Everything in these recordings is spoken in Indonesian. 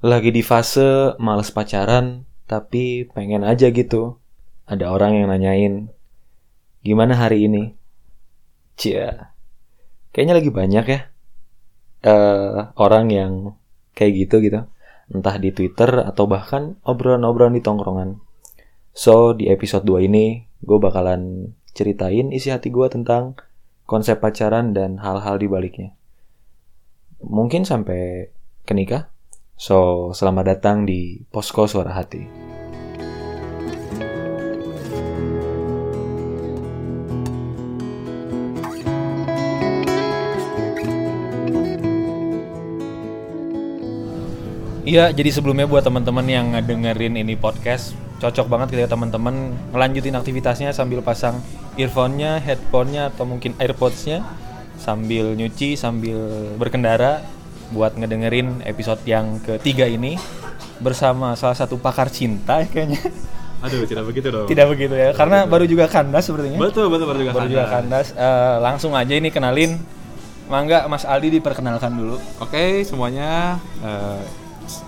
Lagi di fase males pacaran, tapi pengen aja gitu. Ada orang yang nanyain, gimana hari ini? Cia, kayaknya lagi banyak ya eh orang yang kayak gitu gitu. Entah di Twitter atau bahkan obrolan-obrolan di tongkrongan. So, di episode 2 ini, gue bakalan ceritain isi hati gue tentang konsep pacaran dan hal-hal di baliknya. Mungkin sampai ke nikah. So, selamat datang di Posko Suara Hati. Iya, jadi sebelumnya buat teman-teman yang ngedengerin ini podcast, cocok banget ketika teman-teman ngelanjutin aktivitasnya sambil pasang earphone-nya, headphone-nya, atau mungkin AirPods-nya sambil nyuci, sambil berkendara buat ngedengerin episode yang ketiga ini bersama salah satu pakar cinta ya kayaknya. Aduh, tidak begitu dong. Tidak begitu ya, karena baru juga kandas sepertinya. Betul, betul, baru juga Baru juga kandas. Eh, langsung aja ini kenalin. Mangga Mas Aldi diperkenalkan dulu. Oke, semuanya eh,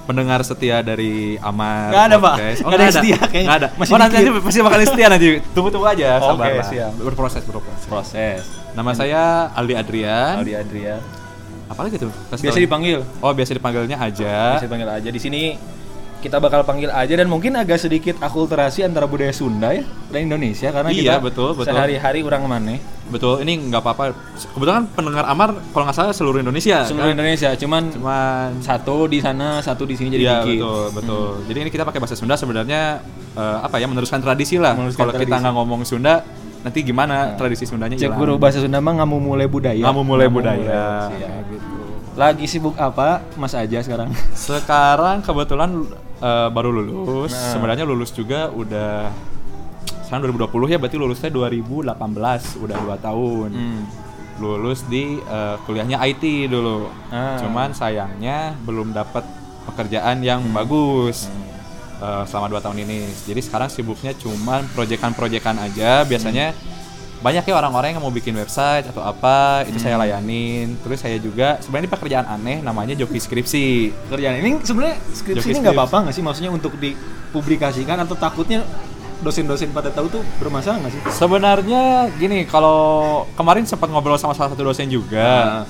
pendengar setia dari Amar. Nggak ada, Pak. Podcast. Nggak ada yang setia kayaknya. Nggak ada. Masih oh, nanti, nanti pasti bakal setia nanti. Tunggu-tunggu aja, Oke, sabar lah. siap. Berproses, berproses. Proses. Nama saya Aldi Adrian. Aldi Adrian. Apalagi tuh? Kasih Biasa tahu. dipanggil. Oh, biasa dipanggilnya aja. Bisa panggil aja di sini kita bakal panggil aja dan mungkin agak sedikit akulturasi antara budaya Sunda ya dan Indonesia karena Iya, kita betul, betul. sehari-hari orang mana Betul, ini nggak apa-apa. Kebetulan pendengar Amar kalau nggak salah seluruh Indonesia. seluruh kan? Indonesia cuman Cuman satu di sana satu di sini jadi Iya dikit. betul betul. Jadi ini kita pakai bahasa Sunda sebenarnya eh, apa ya meneruskan tradisi lah. Kalau kita nggak ngomong Sunda, nanti gimana tradisi Sundanya Cek guru bahasa Sunda mah ngamu mulai budaya. Ngamu mulai Ngamu budaya. mulai, siap. Kayak gitu. Lagi sibuk apa Mas aja sekarang? Sekarang kebetulan eh, baru lulus. Nah. Sebenarnya lulus juga udah sekarang 2020 ya berarti lulusnya 2018 udah 2 tahun. Hmm. Lulus di eh, kuliahnya IT dulu. Ah. Cuman sayangnya belum dapat pekerjaan yang bagus. Eh, selama 2 tahun ini. Jadi sekarang sibuknya cuman proyekan-proyekan aja. Biasanya banyak ya orang-orang yang mau bikin website atau apa, itu saya layanin. Terus saya juga sebenarnya ini pekerjaan aneh namanya joki skripsi. Kerjaan ini sebenarnya skripsi Joki ini nggak apa-apa nggak sih maksudnya untuk dipublikasikan atau takutnya dosen-dosen pada tahu tuh bermasalah nggak sih? Sebenarnya gini, kalau kemarin sempat ngobrol sama salah satu dosen juga.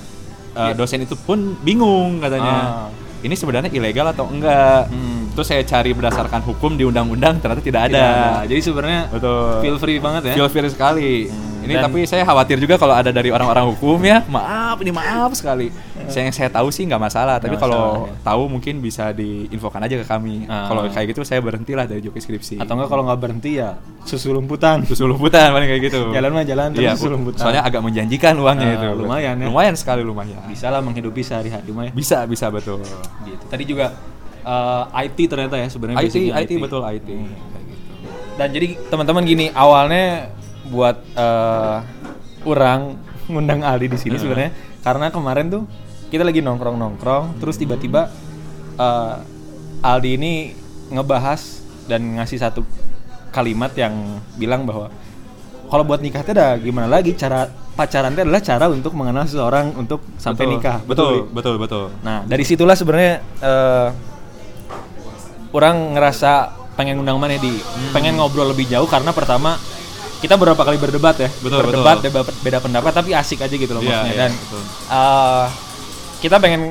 eh, dosen itu pun bingung katanya. Ah. Ini sebenarnya ilegal atau enggak? Hmm. Terus saya cari berdasarkan hukum di undang-undang ternyata tidak ada. Tidak ada. Jadi sebenarnya Betul. feel free banget ya. Feel free sekali. Hmm, ini dan- tapi saya khawatir juga kalau ada dari orang-orang hukum ya. Maaf, ini maaf sekali. Saya yang saya tahu sih nggak masalah, tapi Nggak kalau masalah, ya. tahu mungkin bisa diinfokan aja ke kami. Ah. Kalau kayak gitu saya berhentilah dari joki skripsi. Atau enggak kalau nggak berhenti ya susu lumputan. susu lumputan paling kayak gitu. Jalan mah jalan, Iya, susu lumputan. Soalnya agak menjanjikan uangnya Ah, itu. lumayan ya. Lumayan sekali lumayan. Bisa lah menghidupi sehari-hari mah ya. Bisa, bisa betul. Gitu. Tadi juga eh, IT ternyata ya sebenarnya IT, basicnya IT, betul IT. Hmm. Kayak gitu. Dan jadi teman-teman gini, awalnya buat eh orang ngundang Aldi di sini Hmm. sebenarnya karena kemarin tuh kita lagi nongkrong-nongkrong, terus tiba-tiba eh, Aldi ini ngebahas dan ngasih satu kalimat yang bilang bahwa kalau buat nikah teh dah gimana lagi cara pacaran teh adalah cara untuk mengenal seseorang untuk sampai Betul, nikah. Betul, Li? betul, betul. Nah, dari situlah sebenarnya eh, orang ngerasa pengen undang mana di Hmm. pengen ngobrol lebih jauh karena pertama kita beberapa kali berdebat ya, Betul, berdebat betul. beda, beda pendapat tapi asik aja gitu loh Iya, maksudnya iya, dan betul. eh, kita pengen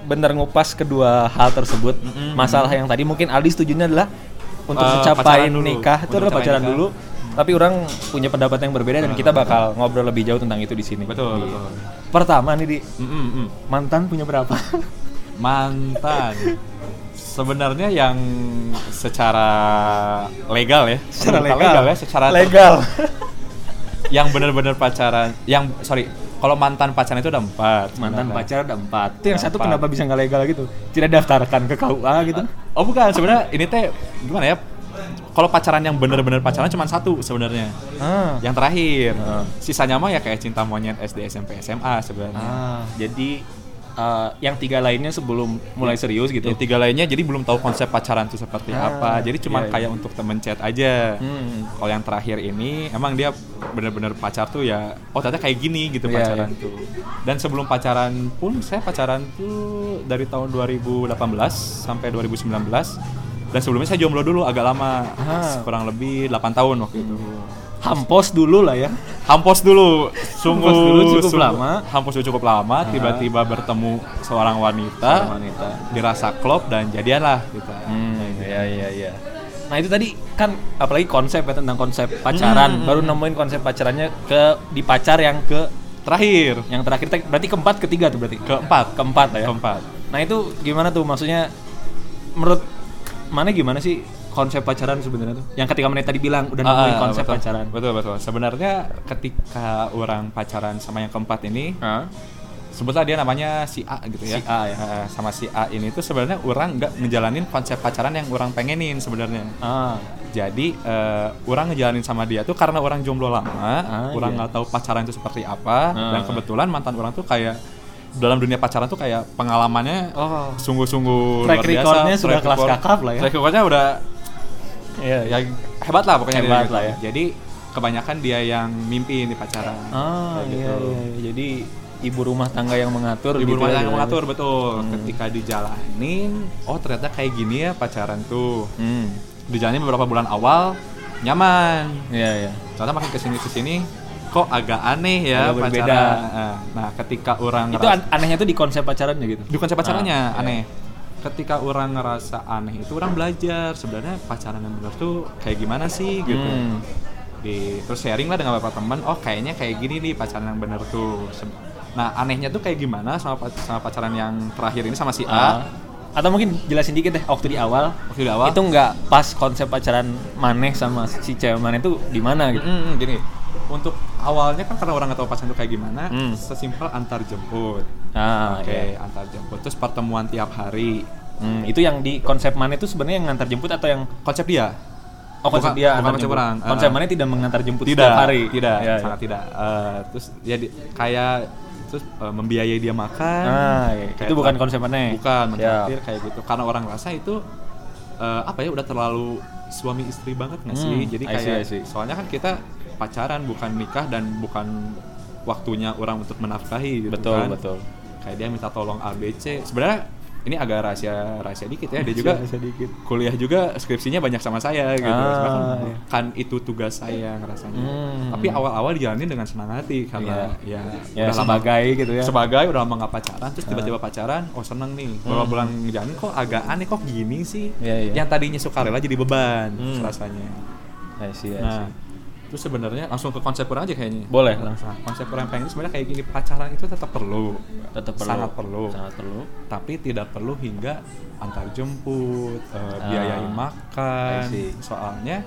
bener ngupas kedua hal tersebut. Mm-mm. Masalah yang tadi mungkin Aldi setujunya adalah untuk Eh, mencapai nikah itu adalah pacaran nikah. dulu. Tapi orang punya pendapat yang berbeda dan kita bakal ngobrol lebih jauh tentang itu di sini. Betul, Gitu. betul. Pertama nih di Mm, mm, mm. mantan punya berapa? Mantan. Sebenarnya yang secara legal ya, Secara Bukan legal. ya, secara legal. yang benar-benar pacaran, yang sorry, kalau mantan pacaran itu ada empat. mantan sebenarnya. pacar ada empat itu yang Ada satu empat. kenapa bisa nggak legal gitu tidak daftarkan ke KUA gitu Oh bukan, sebenarnya ini teh gimana ya? Kalau pacaran yang benar-benar pacaran cuma satu sebenarnya. ah Yang terakhir. Ah. Sisanya mah ya kayak cinta monyet SD, SMP, SMA sebenarnya. ah jadi eh, yang tiga lainnya sebelum mulai serius gitu Yang tiga lainnya jadi belum tahu konsep pacaran itu seperti Ah, apa. Jadi cuma iya, iya. kayak untuk temen chat aja. Hmm. Kalau yang terakhir ini emang dia benar-benar pacar tuh ya oh ternyata kayak gini gitu Iya, pacaran iya. tuh. Dan sebelum pacaran pun saya pacaran tuh dari tahun 2018 sampai 2019 dan sebelumnya saya jomblo dulu agak lama Ah. kurang lebih 8 tahun waktu itu Hampos dulu lah ya. hampos dulu sungguh Hampos dulu cukup sungguh- lama. hampos dulu cukup lama tiba-tiba bertemu seorang wanita, Seorang wanita. dirasa klop dan jadianlah kita Hmm, iya iya iya. Nah itu tadi kan apalagi konsep ya tentang konsep pacaran, Hmm. baru nemuin konsep pacarannya ke di pacar yang ke terakhir yang terakhir berarti keempat ketiga tuh berarti keempat keempat lah ya. keempat Nah itu gimana tuh maksudnya menurut mana gimana sih konsep pacaran sebenarnya tuh? Yang ketika mana tadi bilang udah nemuin Ah, konsep betul. pacaran. Betul betul. Sebenarnya ketika orang pacaran sama yang keempat ini, Ah. sebutlah dia namanya si A gitu ya. Si A ya. Eh, sama si A ini tuh sebenarnya orang nggak ngejalanin konsep pacaran yang orang pengenin sebenarnya. Ah. Jadi eh, orang ngejalanin sama dia tuh karena orang jomblo lama, Ah, orang iya. nggak tahu pacaran itu seperti apa, Ah. dan kebetulan mantan orang tuh kayak dalam dunia pacaran tuh kayak pengalamannya Oh. sungguh-sungguh Track luar biasa. recordnya sudah Track kelas kakap lah ya. Track recordnya udah Iya. ya hebat lah pokoknya Hebat gitu. lah ya. Jadi kebanyakan dia yang mimpi di pacaran. Ah, iya, gitu. iya, iya. Jadi ibu rumah tangga yang mengatur Ibu gitu rumah ya, tangga gitu. mengatur betul. Hmm. Ketika dijalanin, oh ternyata kayak gini ya pacaran tuh. Hmm. Dijalanin beberapa bulan awal nyaman. Iya, iya. Ternyata makin ke sini ke sini kok agak aneh ya Agak berbeda. pacaran. Nah, ketika orang Itu an- anehnya tuh di konsep pacarannya gitu. di konsep pacarannya Ah, iya. Ketika orang ngerasa aneh itu orang belajar sebenarnya pacaran yang benar tuh kayak gimana sih gitu. Hmm. di terus sharing lah dengan beberapa teman oh kayaknya kayak gini nih pacaran yang bener tuh nah anehnya tuh kayak gimana sama sama pacaran yang terakhir ini sama si. A Atau mungkin jelasin dikit deh waktu di awal. waktu di awal Itu nggak pas konsep pacaran maneh sama si cewek maneh itu di mana gitu. Mm, gini untuk awalnya kan karena orang nggak tahu pacaran tuh kayak gimana Hmm. sesimpel antar jemput Ah, oke iya. antar jemput terus pertemuan tiap hari Hmm, itu yang di konsep maneh itu sebenarnya yang ngantar jemput atau yang konsep dia oh konsep Bukan- dia bukan antar konsep jemput. orang. Konsep Ah. maneh tidak mengantar jemput tidak setiap hari. tidak iya. sangat tidak Eh, terus ya di- kayak terus eh, membiayai dia makan Ah, iya. Itu bukan konsep maneh. bukan Siap. mentraktir kayak gitu karena orang rasa itu eh, apa ya udah terlalu suami istri banget nggak sih Hmm, jadi I see, kayak I see. soalnya kan kita pacaran bukan nikah dan bukan waktunya orang untuk menafkahi gitu Betul, kan betul. kayak dia minta tolong ABC sebenarnya ini agak rahasia rahasia dikit ya dia juga sedikit. kuliah juga skripsinya banyak sama saya gitu Ah, kan, iya. kan itu tugas saya ngerasanya Hmm. tapi awal-awal dijalanin dengan senang hati karena ya, Ya, udah lama- sebagai gitu ya. sebagai udah lama nggak pacaran terus tiba-tiba pacaran oh seneng nih beberapa bulan ngejalanin kok agak aneh kok gini sih Hmm. Iya, iya. yang tadinya sukarela jadi beban Hmm. rasanya I see, I nah see. Terus sebenarnya langsung ke konsep orang aja kayaknya Boleh, Nah, langsung. konsep orang pengen sebenarnya kayak gini pacaran itu tetap perlu Tetap perlu. sangat perlu Sangat perlu. tapi tidak perlu hingga antar jemput, eh, Ah, biayain makan. Soalnya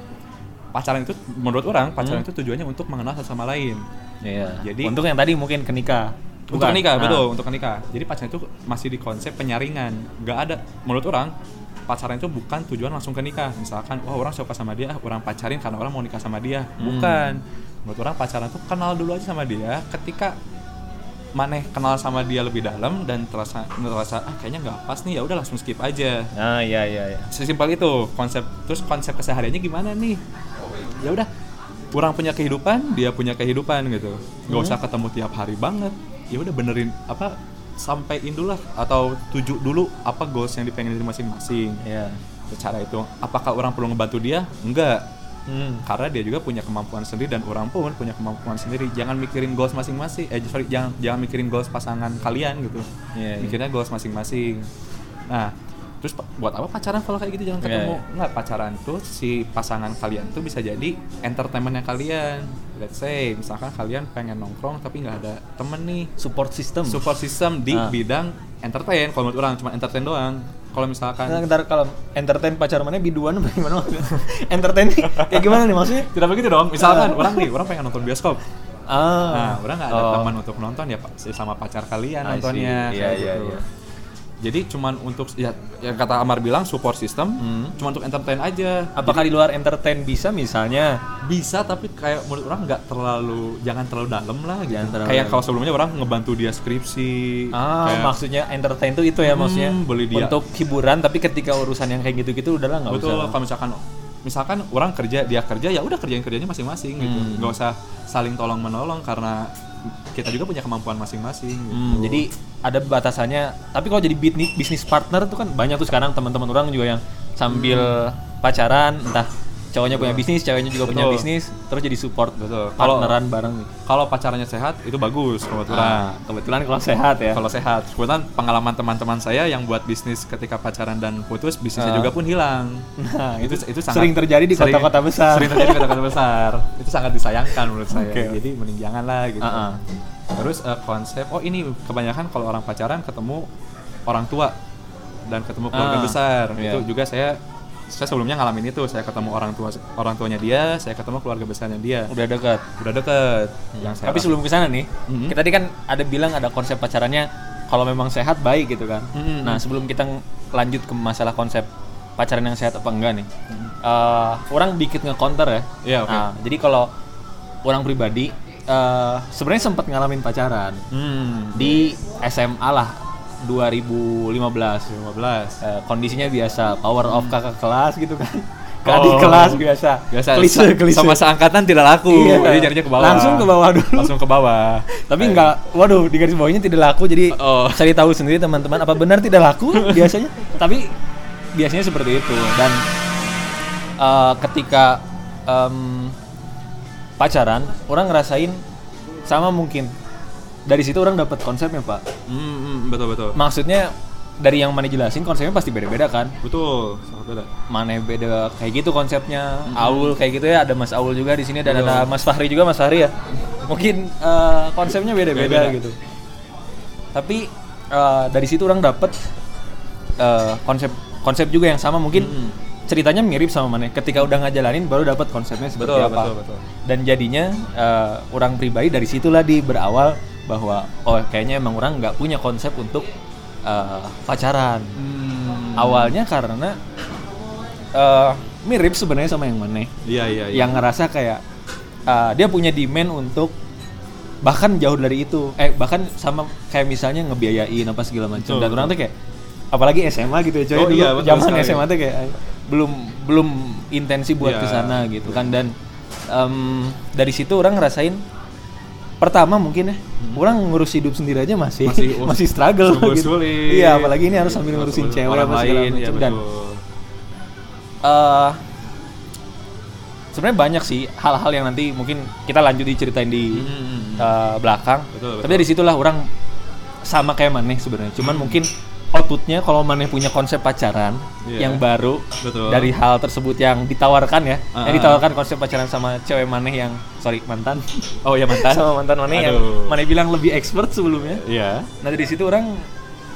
pacaran itu menurut orang pacaran Hmm. itu tujuannya untuk mengenal satu sama lain. Iya. Jadi- untuk yang tadi mungkin ke nikah. Untuk nikah, Ah. betul, untuk nikah. Jadi pacaran itu masih di konsep penyaringan. Nggak ada menurut orang pacaran itu bukan tujuan langsung ke nikah. Misalkan wah orang suka sama dia, orang pacarin karena orang mau nikah sama dia. Hmm. Bukan. Menurut orang pacaran itu kenal dulu aja sama dia ketika maneh kenal sama dia lebih dalam dan terasa terasa ah kayaknya nggak pas nih ya udah langsung skip aja Ah, iya iya iya. sesimpel itu konsep terus konsep kesehariannya gimana nih ya udah kurang punya kehidupan dia punya kehidupan gitu nggak Hmm. usah ketemu tiap hari banget ya udah benerin apa sampaiin dulu lah atau tuju dulu apa goals yang dipengen dari masing-masing? Iya. secara itu apakah orang perlu ngebantu dia? Enggak. Hmm. karena dia juga punya kemampuan sendiri dan orang pun punya kemampuan sendiri. Jangan mikirin goals masing-masing eh sorry jangan jangan mikirin goals pasangan kalian gitu. Iya, iya. mikirnya goals masing-masing. Nah terus buat apa pacaran kalau kayak gitu? Jangan Iya, ketemu. iya. nggak pacaran tuh si pasangan kalian tuh bisa jadi entertainmentnya kalian let's say misalkan kalian pengen nongkrong tapi nggak ada temen nih Support system. support system di Ah. bidang entertain kalau menurut orang cuma entertain doang kalau misalkan Nah, ntar kalau entertain pacar mana biduan apa gimana entertain nih kayak gimana nih maksudnya? tidak begitu dong misalkan Ah. orang nih orang pengen nonton bioskop Ah. Nah, orang nggak ada Oh. teman untuk nonton ya Pak, sama pacar kalian I nontonnya. Iya, iya, gitu. iya. Jadi cuman untuk ya yang kata Amar bilang support system, Hmm. cuma untuk entertain aja. Apakah di luar entertain bisa misalnya? Bisa tapi kayak menurut orang nggak terlalu jangan terlalu dalam lah gitu. Jangan terlalu Kayak kalau sebelumnya orang ngebantu dia skripsi. Ah, kayak- maksudnya entertain tuh itu ya Hmm, maksudnya beli dia. untuk hiburan tapi ketika urusan yang kayak gitu-gitu udahlah nggak Betul, usah. kalau misalkan misalkan orang kerja, dia kerja ya udah kerjain kerjanya masing-masing gitu. Hmm. Nggak usah saling tolong menolong karena kita juga punya kemampuan masing-masing gitu. Hmm, jadi ada batasannya. Tapi kalau jadi bisnis bisnis partner tuh kan banyak tuh sekarang teman-teman orang juga yang sambil pacaran, entah cowoknya punya bisnis, ceweknya juga punya Betul. bisnis, terus jadi support, Betul. Kalau- partneran bareng. gitu. kalau pacarannya sehat itu bagus kebetulan Nah, kebetulan kalau sehat ya. kalau sehat kebetulan pengalaman teman-teman saya yang buat bisnis ketika pacaran dan putus bisnisnya Ah. juga pun hilang Nah, itu itu sangat sering terjadi di kota-kota besar. sering terjadi di kota-kota besar itu sangat disayangkan menurut saya Oke. jadi mending jangan lah gitu Ah, ah. terus eh, konsep oh ini kebanyakan kalau orang pacaran ketemu orang tua dan ketemu keluarga Ah, besar iya. itu juga saya saya sebelumnya ngalamin itu saya ketemu orang tua orang tuanya dia saya ketemu keluarga besarnya dia Udah dekat. udah deket yang saya Tapi sebelum ke sana nih, Mhm. kita tadi kan ada bilang ada konsep pacarannya kalau memang sehat baik gitu kan. Mhm. Nah, sebelum kita lanjut ke masalah konsep pacaran yang sehat apa enggak nih. eh, orang dikit nge-counter ya. Iya, oke. Nah, jadi kalau orang pribadi eh, sebenarnya sempat ngalamin pacaran hmm, di SMA lah 2015. 15 Eh, kondisinya biasa power of kakak kelas gitu kan. Oh. Adik kelas biasa. biasa Klise, sa- klise. sama seangkatan tidak laku Iya. jadi jadinya ke bawah Langsung ke bawah dulu. langsung ke bawah Tapi enggak, waduh di garis bawahnya tidak laku jadi Oh. cari tahu sendiri teman-teman apa benar tidak laku biasanya. Tapi biasanya seperti itu dan eh, ketika em, pacaran orang ngerasain sama mungkin dari situ orang dapat konsepnya pak. hmm, hmm, betul betul Maksudnya dari yang mana jelasin konsepnya pasti beda-beda kan. betul sangat beda Mana beda kayak gitu konsepnya. Aul kayak gitu ya ada Mas Aul juga di sini dan ada Mas Fahri juga Mas Fahri ya. Mungkin eh, konsepnya beda-beda gitu. Tapi eh, dari situ orang dapet eh, konsep konsep juga yang sama mungkin Mm. ceritanya mirip sama mana. Ketika udah ngajalanin baru dapat konsepnya seperti Betul, apa. betul, betul. Dan jadinya eh, orang pribadi dari situlah di berawal bahwa oh kayaknya emang orang nggak punya konsep untuk eh, pacaran. hmm. Awalnya karena eh, mirip sebenarnya sama yang mana. iya iya iya Yang ngerasa kayak eh, dia punya demand untuk bahkan jauh dari itu. Eh bahkan sama kayak misalnya ngebiayain apa segala macam. Dan orang tuh kayak apalagi SMA gitu ya coy Oh dulu iya, zaman sekali. SMA tuh kayak belum belum intensi buat Iya. ke sana gitu kan dan em, dari situ orang ngerasain pertama mungkin ya orang ngurus hidup sendiri aja masih Hmm. Masih- masih, struggle gitu. sulit. iya apalagi ini harus sambil ngurusin Ngurusin cewek apa segala lain, ya dan eh sebenarnya banyak sih hal-hal yang nanti mungkin kita lanjut diceritain di Hmm. eh, belakang. Betul, Tapi betul. dari situlah orang sama kayak Maneh sebenarnya. Cuman mungkin outputnya kalau Maneh punya konsep pacaran Iya. yang baru Betul. dari hal tersebut yang ditawarkan ya, Ah, yang ah. ditawarkan konsep pacaran sama cewek Maneh yang sorry mantan, oh ya mantan sama mantan Maneh yang. Maneh bilang lebih expert sebelumnya. iya Nah dari situ orang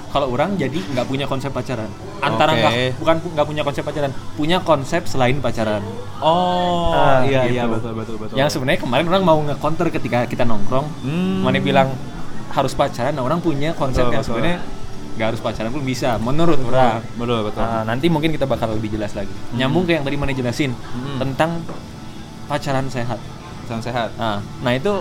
kalau orang jadi nggak punya konsep pacaran. Antara Oke. nggak bukan nggak punya konsep pacaran, punya konsep selain pacaran. oh Ah, iya gitu. iya betul betul betul Yang sebenarnya kemarin orang mau nge-counter ketika kita nongkrong, Hmm. mana bilang harus pacaran, nah orang punya konsep Betul, yang sebenarnya nggak harus pacaran pun bisa, menurut orang. betul betul Nah, nanti mungkin kita bakal lebih jelas lagi. Nyambung ke yang tadi mana jelasin Hmm. tentang pacaran sehat. Pacaran sehat Nah, nah itu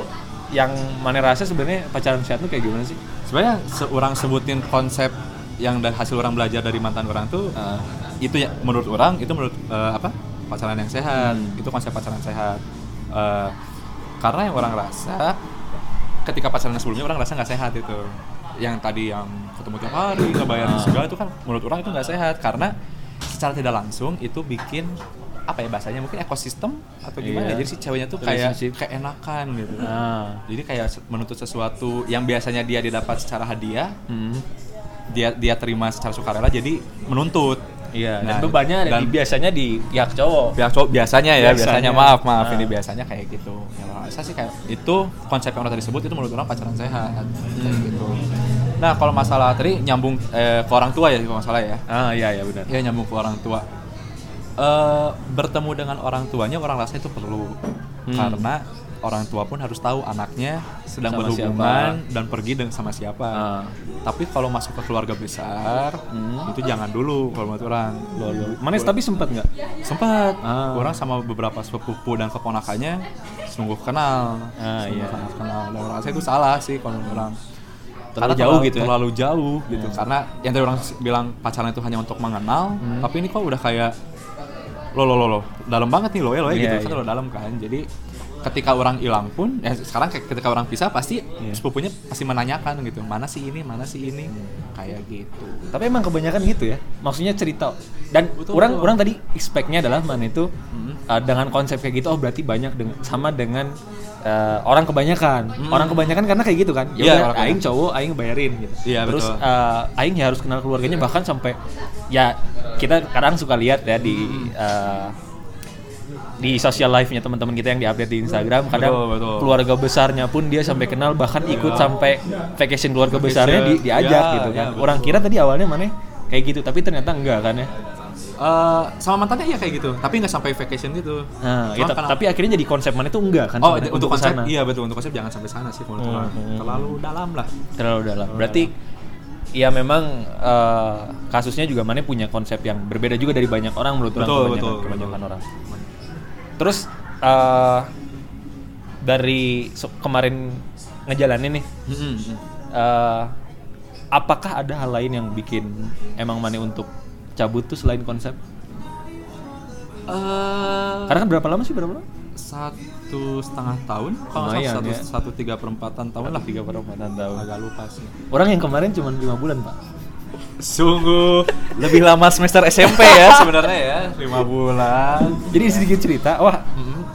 yang mana rasa sebenarnya pacaran sehat tuh kayak gimana sih? sebenarnya se- orang sebutin konsep yang dari hasil orang belajar dari mantan orang tuh Ah. itu ya menurut orang itu menurut eh, apa pacaran yang sehat Hmm. itu konsep pacaran sehat Eh, karena yang orang rasa ketika pacaran sebelumnya orang rasa nggak sehat itu yang tadi yang ketemu tiap hari ngebayarin Ah. segala itu kan menurut orang itu nggak sehat karena secara tidak langsung itu bikin apa ya bahasanya mungkin ekosistem atau gimana Iya. jadi si ceweknya tuh kayak Relationship. kayak enakan gitu Nah, jadi kayak menuntut sesuatu yang biasanya dia didapat secara hadiah hmm. dia dia terima secara sukarela jadi menuntut Iya, Nah, dan bebannya dan- di, biasanya di pihak cowok. pihak cowok biasanya ya Biasanya. biasanya, maaf maaf Ah. ini biasanya kayak gitu ya saya sih kayak itu konsep yang udah tadi sebut itu menurut orang pacaran sehat kayak gitu nah kalau masalah tadi nyambung eh, ke orang tua ya kalau masalah ya Ah, iya iya benar. ya nyambung ke orang tua Eh, bertemu dengan orang tuanya orang rasa itu perlu Hmm. karena orang tua pun harus tahu anaknya sedang Sama berhubungan dan pergi dengan sama siapa Ah. tapi kalau masuk ke keluarga besar Hmm. itu jangan dulu kalau menurut orang Manis tapi sempat nggak? sempat Ah. orang sama beberapa sepupu dan keponakannya sungguh kenal Ah, sungguh iya. sangat kenal dan orang rasa itu salah sih kalau menurut orang Terlalu Karena jauh terlalu- gitu ya? terlalu jauh gitu Hmm. karena yang tadi orang bilang pacaran itu hanya untuk mengenal Hmm. tapi ini kok udah kayak lo lo lo lo dalam banget nih lo ya lo ya Iya, gitu kan iya. terlalu dalam kan jadi ketika orang hilang pun ya sekarang ketika orang pisah pasti sepupunya pasti menanyakan gitu mana sih ini mana sih ini kayak gitu Tapi emang kebanyakan gitu ya. Maksudnya cerita dan Betul, orang betul. orang tadi expect-nya adalah mana itu Hmm. uh, dengan konsep kayak gitu oh berarti banyak dengan sama dengan uh, orang kebanyakan. Orang kebanyakan karena kayak gitu kan. Hmm. Iya, Ya udah orang aing cowok aing bayarin gitu. Iya, Terus betul. uh, aing ya harus kenal keluarganya bahkan sampai ya kita kadang suka lihat ya di Hmm. uh, di social life-nya teman-teman kita yang diupdate di Instagram kadang Betul, betul. keluarga besarnya pun dia sampai kenal bahkan ikut sampai vacation keluarga besarnya di, diajak Ya, gitu ya, kan. betul. Orang kira tadi awalnya mana kayak gitu tapi ternyata enggak kan ya. Eh, sama mantannya iya kayak gitu tapi nggak sampai vacation gitu Nah, Cuma ya, karena- tapi akhirnya jadi konsep mana itu enggak kan? oh sebenarnya untuk konsep ke sana. iya betul untuk konsep jangan sampai sana sih menurut Hmm, orang. hmm. terlalu dalam lah terlalu dalam. Berarti ya memang eh, kasusnya juga mana punya konsep yang berbeda juga dari banyak orang menurut orang Betul, kebanyakan, betul, kebanyakan betul. orang. Terus eh, dari so- kemarin ngejalanin nih Mm-mm. eh, apakah ada hal lain yang bikin emang mana untuk cabut tuh selain konsep? Eh, Karena kan berapa lama sih berapa lama? satu setengah tahun kalau nggak satu, ya. satu tiga perempatan tahun lah Tiga perempatan tahun. agak lupa sih Orang yang kemarin cuma lima bulan pak. Sungguh. Lebih lama semester SMP ya sebenarnya ya. Lima bulan. Jadi sedikit cerita, wah,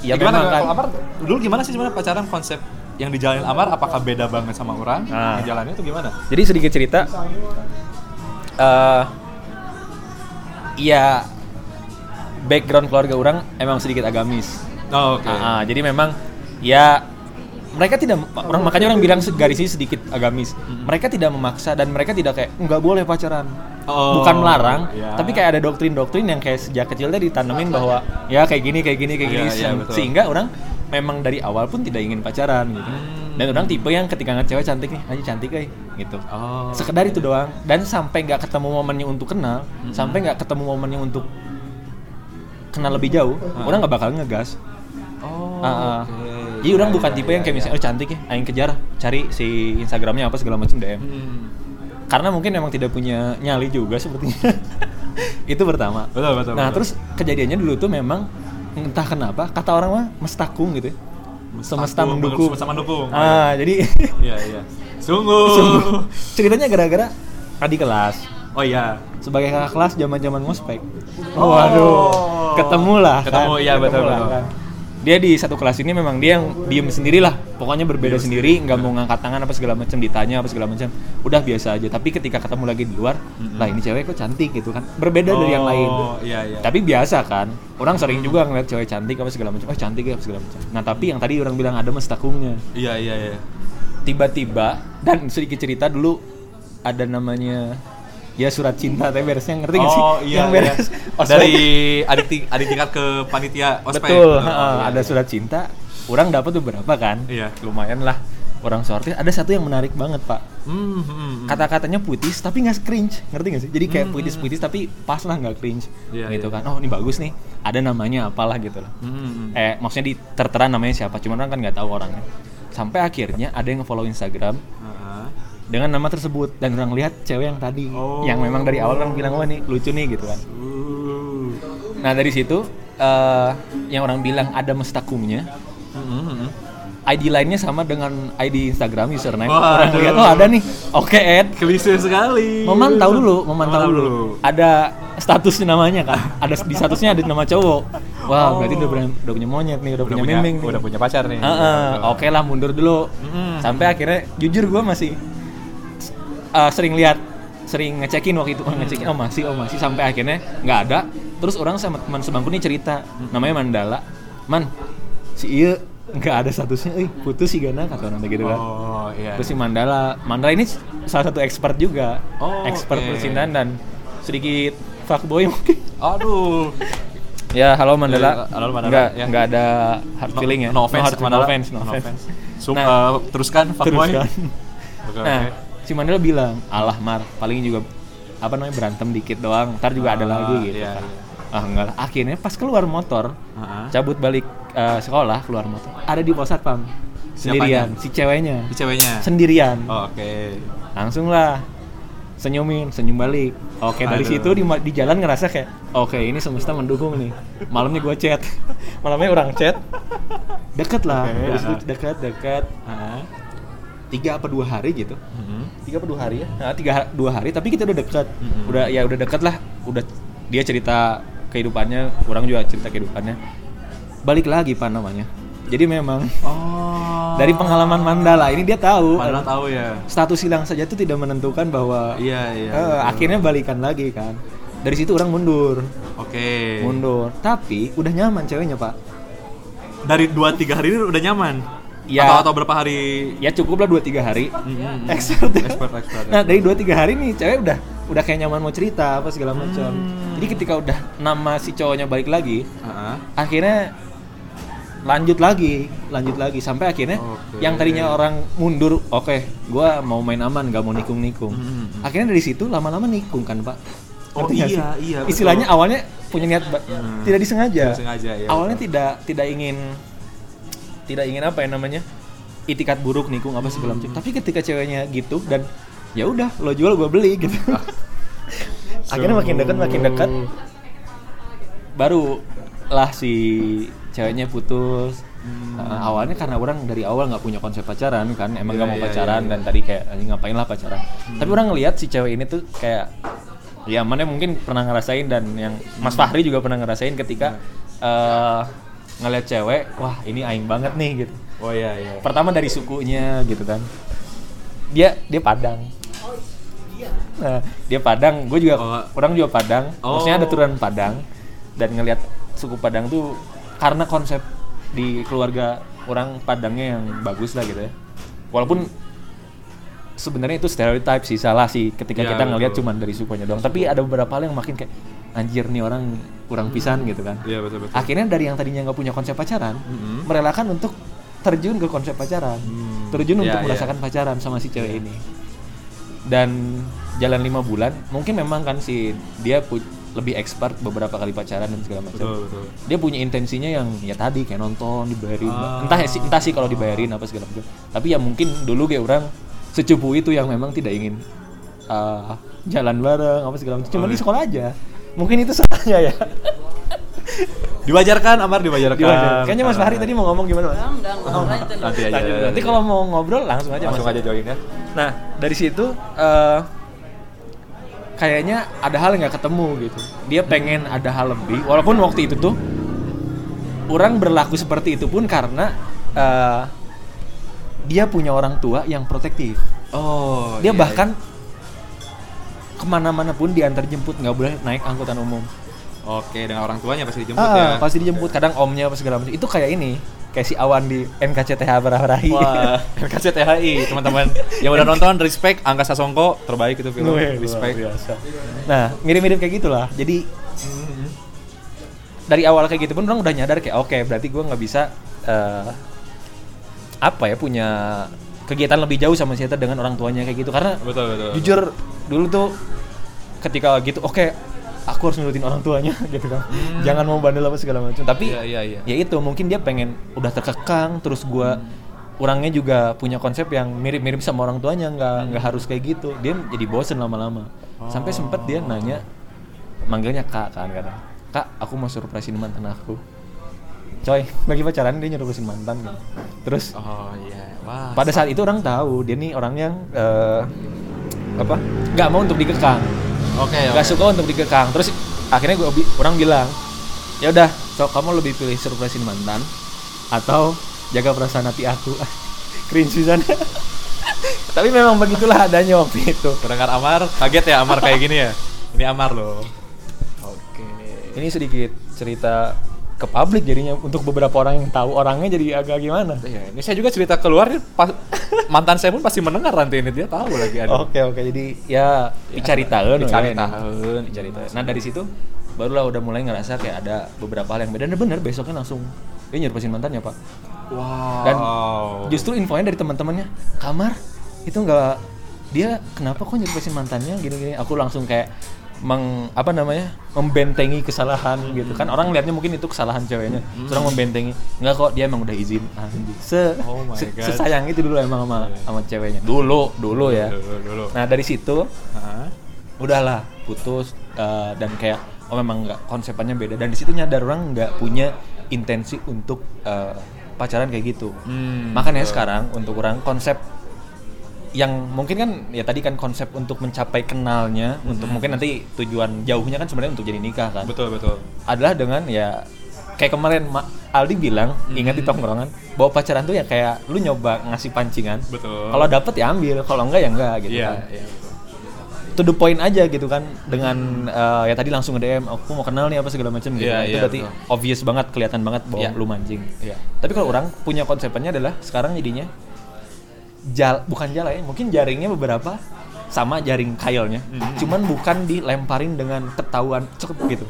ya gimana kan. Amar dulu gimana sih sebenarnya pacaran konsep yang dijalanin? Amar apakah beda banget sama orang? Nah. ngejalaninnya itu gimana? Jadi sedikit cerita, eh ya background keluarga orang emang sedikit agamis. oh, oke. Ah, ah, jadi memang ya mereka tidak orang makanya orang bilang garisnya sedikit agamis. Mereka tidak memaksa dan mereka tidak kayak nggak boleh pacaran. Oh, Bukan melarang, ya. tapi kayak ada doktrin-doktrin yang kayak sejak kecilnya ditanemin bahwa ya kayak gini kayak gini kayak Iya, gini Se- betul. sehingga orang memang dari awal pun tidak ingin pacaran gitu. Hmm. Dan orang tipe yang ketika ngeliat cewek cantik nih, aja cantik eh gitu. Oh, Sekedar itu doang dan sampai nggak ketemu momennya untuk kenal, sampai nggak ketemu momennya untuk kenal lebih jauh, orang nggak bakal ngegas. oh Ah, ah. Jadi orang Iya, bukan iya, tipe yang kayak misalnya oh cantik ya, aing kejar, cari si Instagramnya apa segala macam DM. Hmm. Karena mungkin emang tidak punya nyali juga sepertinya. itu pertama. Betul, betul, Nah betul. terus kejadiannya dulu tuh memang entah kenapa kata orang mah mestakung gitu. ya. Semesta mendukung. semesta mendukung. Ah jadi iya iya sungguh Sungguh. ceritanya gara-gara adik kelas oh iya sebagai kakak kelas zaman-zaman ngospek. Oh. Waduh, ketemu lah. Ketemu, iya, betul, lah, betul. kan. Dia di satu kelas ini memang dia yang diem sendirilah, pokoknya berbeda sendiri, nggak mau ngangkat tangan apa segala macam, ditanya apa segala macam, udah biasa aja. Tapi ketika ketemu lagi di luar, lah ini cewek kok cantik gitu kan, berbeda dari yang lain. Oh, iya, iya. Tapi biasa kan, orang sering juga ngeliat cewek cantik apa segala macam, oh cantik ya apa segala macam. Nah tapi yang tadi orang bilang ada mestakungnya, iya iya iya. Tiba-tiba dan sedikit cerita dulu ada namanya ya surat cinta tapi beresnya ngerti gak sih? oh iya yang beres iya. dari adik ting- adik tingkat ke panitia ospek betul, Oh, iya, ada iya. surat cinta. Orang dapat beberapa kan, Iya. lumayan lah. Orang sortir ada satu yang menarik banget pak. Hmm, hmm, hmm. Kata-katanya puitis tapi nggak cringe, ngerti gak sih? Jadi kayak puitis-puitis tapi pas lah nggak cringe, Iya, gitu iya. kan. Oh ini bagus nih, ada namanya apalah gitu lah. Hmm, hmm, hmm. Eh maksudnya di tertera namanya siapa, cuman orang kan nggak tahu orangnya. Sampai akhirnya ada yang nge-follow Instagram Ah, dengan nama tersebut dan orang lihat cewek yang tadi Oh. yang memang dari awal orang bilang wah nih lucu nih gitu kan uh. nah dari situ eh yang orang bilang ada mestakumnya Hmm, hmm, hmm. ID lainnya sama dengan ID Instagram username Waduh. orang lihat oh ada nih oke Ed klise sekali memantau dulu memantau dulu. dulu. ada status namanya kan ada di statusnya ada nama cowok wah berarti udah, punya- udah punya monyet nih udah, udah punya punya nih. udah punya pacar nih Heeh, oke lah mundur dulu. Mm. Sampai akhirnya jujur gue masih uh, sering lihat, sering ngecekin waktu itu, oh, ngecekin, oh masih, oh masih, sampai akhirnya nggak ada. Terus orang sama teman sebangku nih cerita, namanya Mandala, man, si iya nggak ada statusnya, eh putus sih gana kata orang gitu kan. oh iya Terus si Mandala, Mandala ini salah satu expert juga, Oh, expert oke. percintaan dan sedikit fuckboy mungkin. aduh Ya, halo Mandala. Ya, halo Mandala, Nggak, ya. nggak ada hard feeling ya. no offense hard, Mandala. no offense, no No offense. offense. Sum- Nah, eh, teruskan fuckboy Teruskan. Oke, Nah. Si Mandala bilang, "Alah Mar, paling juga apa namanya berantem dikit doang. Ntar juga ada Ah, lagi gitu." iya, kan. iya. Ah, enggak lah. Akhirnya pas keluar motor, Ah, cabut balik eh, sekolah, keluar motor, ada di pos satpam. Sendirian, Siapanya? si ceweknya. si ceweknya Sendirian. Oh, oke Langsung lah senyumin senyum balik oke dari Aduh. situ di, di jalan ngerasa kayak oke ini semesta mendukung nih malamnya gue chat malamnya orang chat deket lah Oke, dari situ ah. deket deket Ah. Tiga apa dua hari gitu Mhm. tiga apa dua hari ya nah, tiga dua hari tapi kita udah deket Mm-mm. udah ya udah deket lah udah dia cerita kehidupannya orang juga cerita kehidupannya balik lagi pak namanya jadi memang Oh. dari pengalaman Mandala ini dia tahu Padahal tahu ya. status hilang saja itu tidak menentukan bahwa Iya, iya. eh, akhirnya balikan lagi kan dari situ orang mundur Oke. mundur tapi udah nyaman ceweknya pak Dari 2 3 hari ini udah nyaman. Ya. Atau atau berapa hari? ya cukup lah dua tiga hari Mhm. expert ya. Expert, expert, nah dari dua tiga hari nih cewek udah udah kayak nyaman mau cerita apa segala macam Hmm. jadi ketika udah nama si cowoknya balik lagi Heeh. akhirnya lanjut lagi lanjut lagi sampai akhirnya Oke. yang tadinya orang mundur oke gua mau main aman nggak mau nikung nikung Mhm. akhirnya dari situ lama-lama nikung kan pak Oh, iya, sih? iya, betul. istilahnya awalnya punya niat Hmm. tidak disengaja Tidak disengaja, iya, awalnya betul. tidak tidak ingin tidak ingin apa ya namanya itikat buruk nikung apa segala Hmm. macam tapi ketika ceweknya gitu dan ya udah lo jual gue beli gitu akhirnya makin dekat makin dekat baru lah si ceweknya putus Hmm. Uh, awalnya karena orang dari awal nggak punya konsep pacaran kan emang nggak Iya, mau iya, pacaran iya, dan iya. tadi kayak "Anjing, ngapain lah pacaran tapi orang ngelihat si cewek ini tuh kayak ya mana mungkin pernah ngerasain dan yang Mas Fahri juga pernah ngerasain ketika eh ngeliat cewek wah ini aing banget nih gitu. Oh iya, iya. pertama dari sukunya gitu kan. Dia dia Padang. Nah dia Padang gue juga Oh. orang juga Padang. Oh. maksudnya ada turunan Padang. Dan ngelihat suku Padang tuh karena konsep di keluarga orang Padangnya yang bagus lah gitu ya. Walaupun sebenarnya itu stereotype sih salah sih ketika Ya, kita ngelihat cuman dari sukunya doang. Tapi ada beberapa hal yang makin kayak anjir nih orang kurang pisan gitu kan Iya, betul betul. akhirnya dari yang tadinya nggak punya konsep pacaran Mhm. merelakan untuk terjun ke konsep pacaran Hmm. terjun Ya, untuk ya. merasakan pacaran sama si cewek ini dan jalan lima bulan mungkin memang kan si dia lebih expert beberapa kali pacaran dan segala macam Betul, betul. dia punya intensinya yang ya tadi kayak nonton dibayarin Ah. entah sih entah sih kalau dibayarin apa segala macam tapi ya mungkin dulu kayak orang secupu itu yang memang tidak ingin uh, jalan bareng apa segala macam cuma Oh, di sekolah aja mungkin itu salahnya ya Diwajarkan, Amar diwajarkan. Gimana? Kayaknya Mas Fahri tadi mau ngomong gimana Mas? Enggak, enggak, ngobrol aja dulu. Nanti aja. Lanjut. Nanti kalau mau ngobrol langsung aja langsung Mas. aja join ya. Nah dari situ eh, kayaknya ada hal yang nggak ketemu gitu. Dia pengen ada hal lebih. Walaupun waktu itu tuh orang berlaku seperti itu pun karena eh, dia punya orang tua yang protektif. Oh. Dia iya, bahkan ke mana-mana pun diantar jemput nggak boleh naik angkutan umum. Oke, dengan orang tuanya pasti dijemput Ah, ya. pasti dijemput. Kadang omnya apa segala macam. Itu kayak ini, kayak si Awan di NKCTH Barahrahi. Wah, NKCTHI teman-teman yang udah nonton respect Angga Sasongko terbaik itu film Wih, respect biasa. Nah, mirip-mirip kayak gitulah. Jadi dari awal kayak gitu pun orang udah nyadar kayak oke, berarti gua nggak bisa eh, apa ya punya kegiatan lebih jauh sama si Eta dengan orang tuanya kayak gitu. Karena betul betul jujur dulu tuh ketika gitu oke aku harus nurutin orang tuanya gitu kan. Jangan mau bandel apa segala macam. Tapi Iya, iya, iya. ya itu mungkin dia pengen udah terkekang terus gua orangnya juga punya konsep yang mirip-mirip sama orang tuanya nggak nggak harus kayak gitu. Dia jadi bosen lama-lama. Sampai sempet dia nanya manggilnya kak kan kadang. Kak aku mau surprisein mantan aku coy lagi pacaran dia nyuruhin mantan gitu. terus oh iya. Wah pada saat itu orang tahu dia nih orang yang eh, apa nggak mau untuk dikekang. Oke nggak suka untuk dikekang. Terus akhirnya bi- orang bilang ya udah so kamu lebih pilih surprisein mantan atau jaga perasaan hati aku? Cringe tapi memang begitulah adanya waktu itu. Pendengar Amar kaget ya Amar kayak gini ya? Ini Amar loh. Oke ini sedikit cerita ke publik jadinya untuk beberapa orang yang tahu orangnya jadi agak gimana Iya, ini saya juga cerita keluar pas, mantan saya pun pasti mendengar nanti ini dia tahu lagi ada. Oke oke jadi ya dicari tahu dicari tahu. dicari tahu. Nah dari situ barulah udah mulai ngerasa kayak ada beberapa hal yang beda dan bener besoknya langsung dia nyerpesin mantannya pak. Wow. Dan justru infonya dari teman-temannya kamar itu nggak dia kenapa kok nyerpesin mantannya gini-gini. Aku langsung kayak meng apa namanya membentengi kesalahan gitu kan orang lihatnya mungkin itu kesalahan ceweknya Hmm. orang membentengi nggak kok dia emang udah izin anjing se, Oh my se- God. sesayang itu dulu emang sama sama ceweknya dulu dulu ya Dulu, dulu. nah dari situ Heeh. udahlah putus eh, dan kayak oh memang nggak konsepannya beda dan di situ nyadar orang nggak punya intensi untuk eh, pacaran kayak gitu Hmm, makanya betul. sekarang untuk orang konsep yang mungkin kan ya tadi kan konsep untuk mencapai kenalnya untuk mungkin nanti tujuan jauhnya kan sebenarnya untuk jadi nikah kan Betul, betul. adalah dengan ya kayak kemarin Ma- Aldi bilang ingat di tongkrongan bahwa pacaran tuh ya kayak lu nyoba ngasih pancingan Betul. kalau dapet ya ambil kalau enggak ya enggak gitu Iya, kan iya. betul. to the point aja gitu kan dengan eh, ya tadi langsung nge DM aku mau kenal nih apa segala macam gitu Iya, itu iya, berarti betul. obvious banget kelihatan banget bahwa Iya. lu mancing Iya. tapi kalau orang punya konsepnya adalah sekarang jadinya jal bukan jala ya mungkin jaringnya beberapa sama jaring kailnya Mhm. cuman bukan dilemparin dengan ketahuan cukup gitu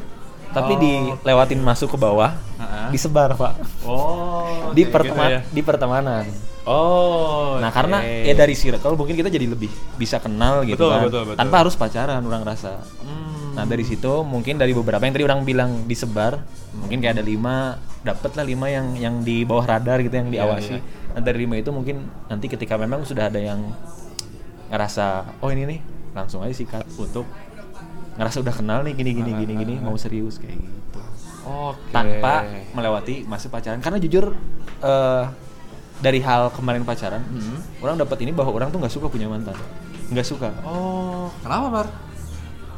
tapi Oh. dilewatin masuk ke bawah Ha-ha. disebar pak Oh, di pertemanan gitu ya. di pertemanan Oh. Nah oke. karena ya dari circle mungkin kita jadi lebih bisa kenal gitu Betul, kan betul, betul. tanpa harus pacaran orang rasa. Hmm. Nah dari situ mungkin dari beberapa yang tadi orang bilang disebar mungkin kayak ada lima dapet lah lima yang yang di bawah radar gitu yang Iya, diawasi. Nah dari lima itu mungkin nanti ketika memang sudah ada yang ngerasa oh ini nih langsung aja sikat untuk ngerasa udah kenal nih gini gini gini gini mau serius kayak gitu Oke. tanpa melewati masa pacaran karena jujur eh, dari hal kemarin pacaran Hmm. orang dapat ini bahwa orang tuh nggak suka punya mantan nggak suka Oh, kenapa, Bar?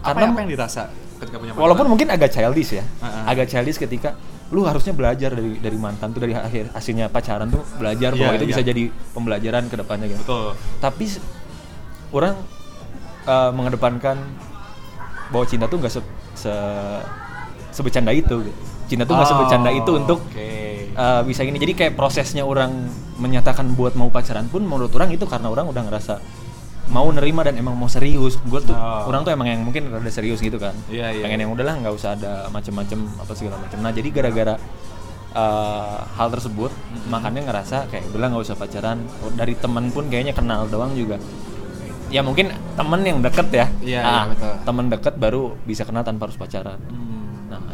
Apa, apa yang dirasa ketika punya mantan? walaupun mungkin agak childish ya Ah, ah. agak childish ketika lu harusnya belajar dari dari mantan tuh dari akhir hasilnya pacaran tuh belajar Iya, bahwa itu iya. bisa jadi pembelajaran ke depannya gitu Betul. tapi orang eh, mengedepankan bahwa cinta tuh nggak se, se- sebecanda itu gitu. cinta tuh nggak Oh, sebecanda itu untuk Oke. eh, bisa gini jadi kayak prosesnya orang menyatakan buat mau pacaran pun menurut orang itu karena orang udah ngerasa mau nerima dan emang mau serius gue tuh Oh. orang tuh emang yang mungkin rada serius gitu kan Iya, iya, pengen yang udahlah nggak usah ada macem-macem apa segala macem nah jadi gara-gara eh, hal tersebut Mm-hmm. makanya ngerasa kayak udahlah nggak usah pacaran Oh, dari teman pun kayaknya kenal doang juga ya mungkin temen yang deket ya Iya, Ah, iya, betul. temen deket baru bisa kenal tanpa harus pacaran Hmm.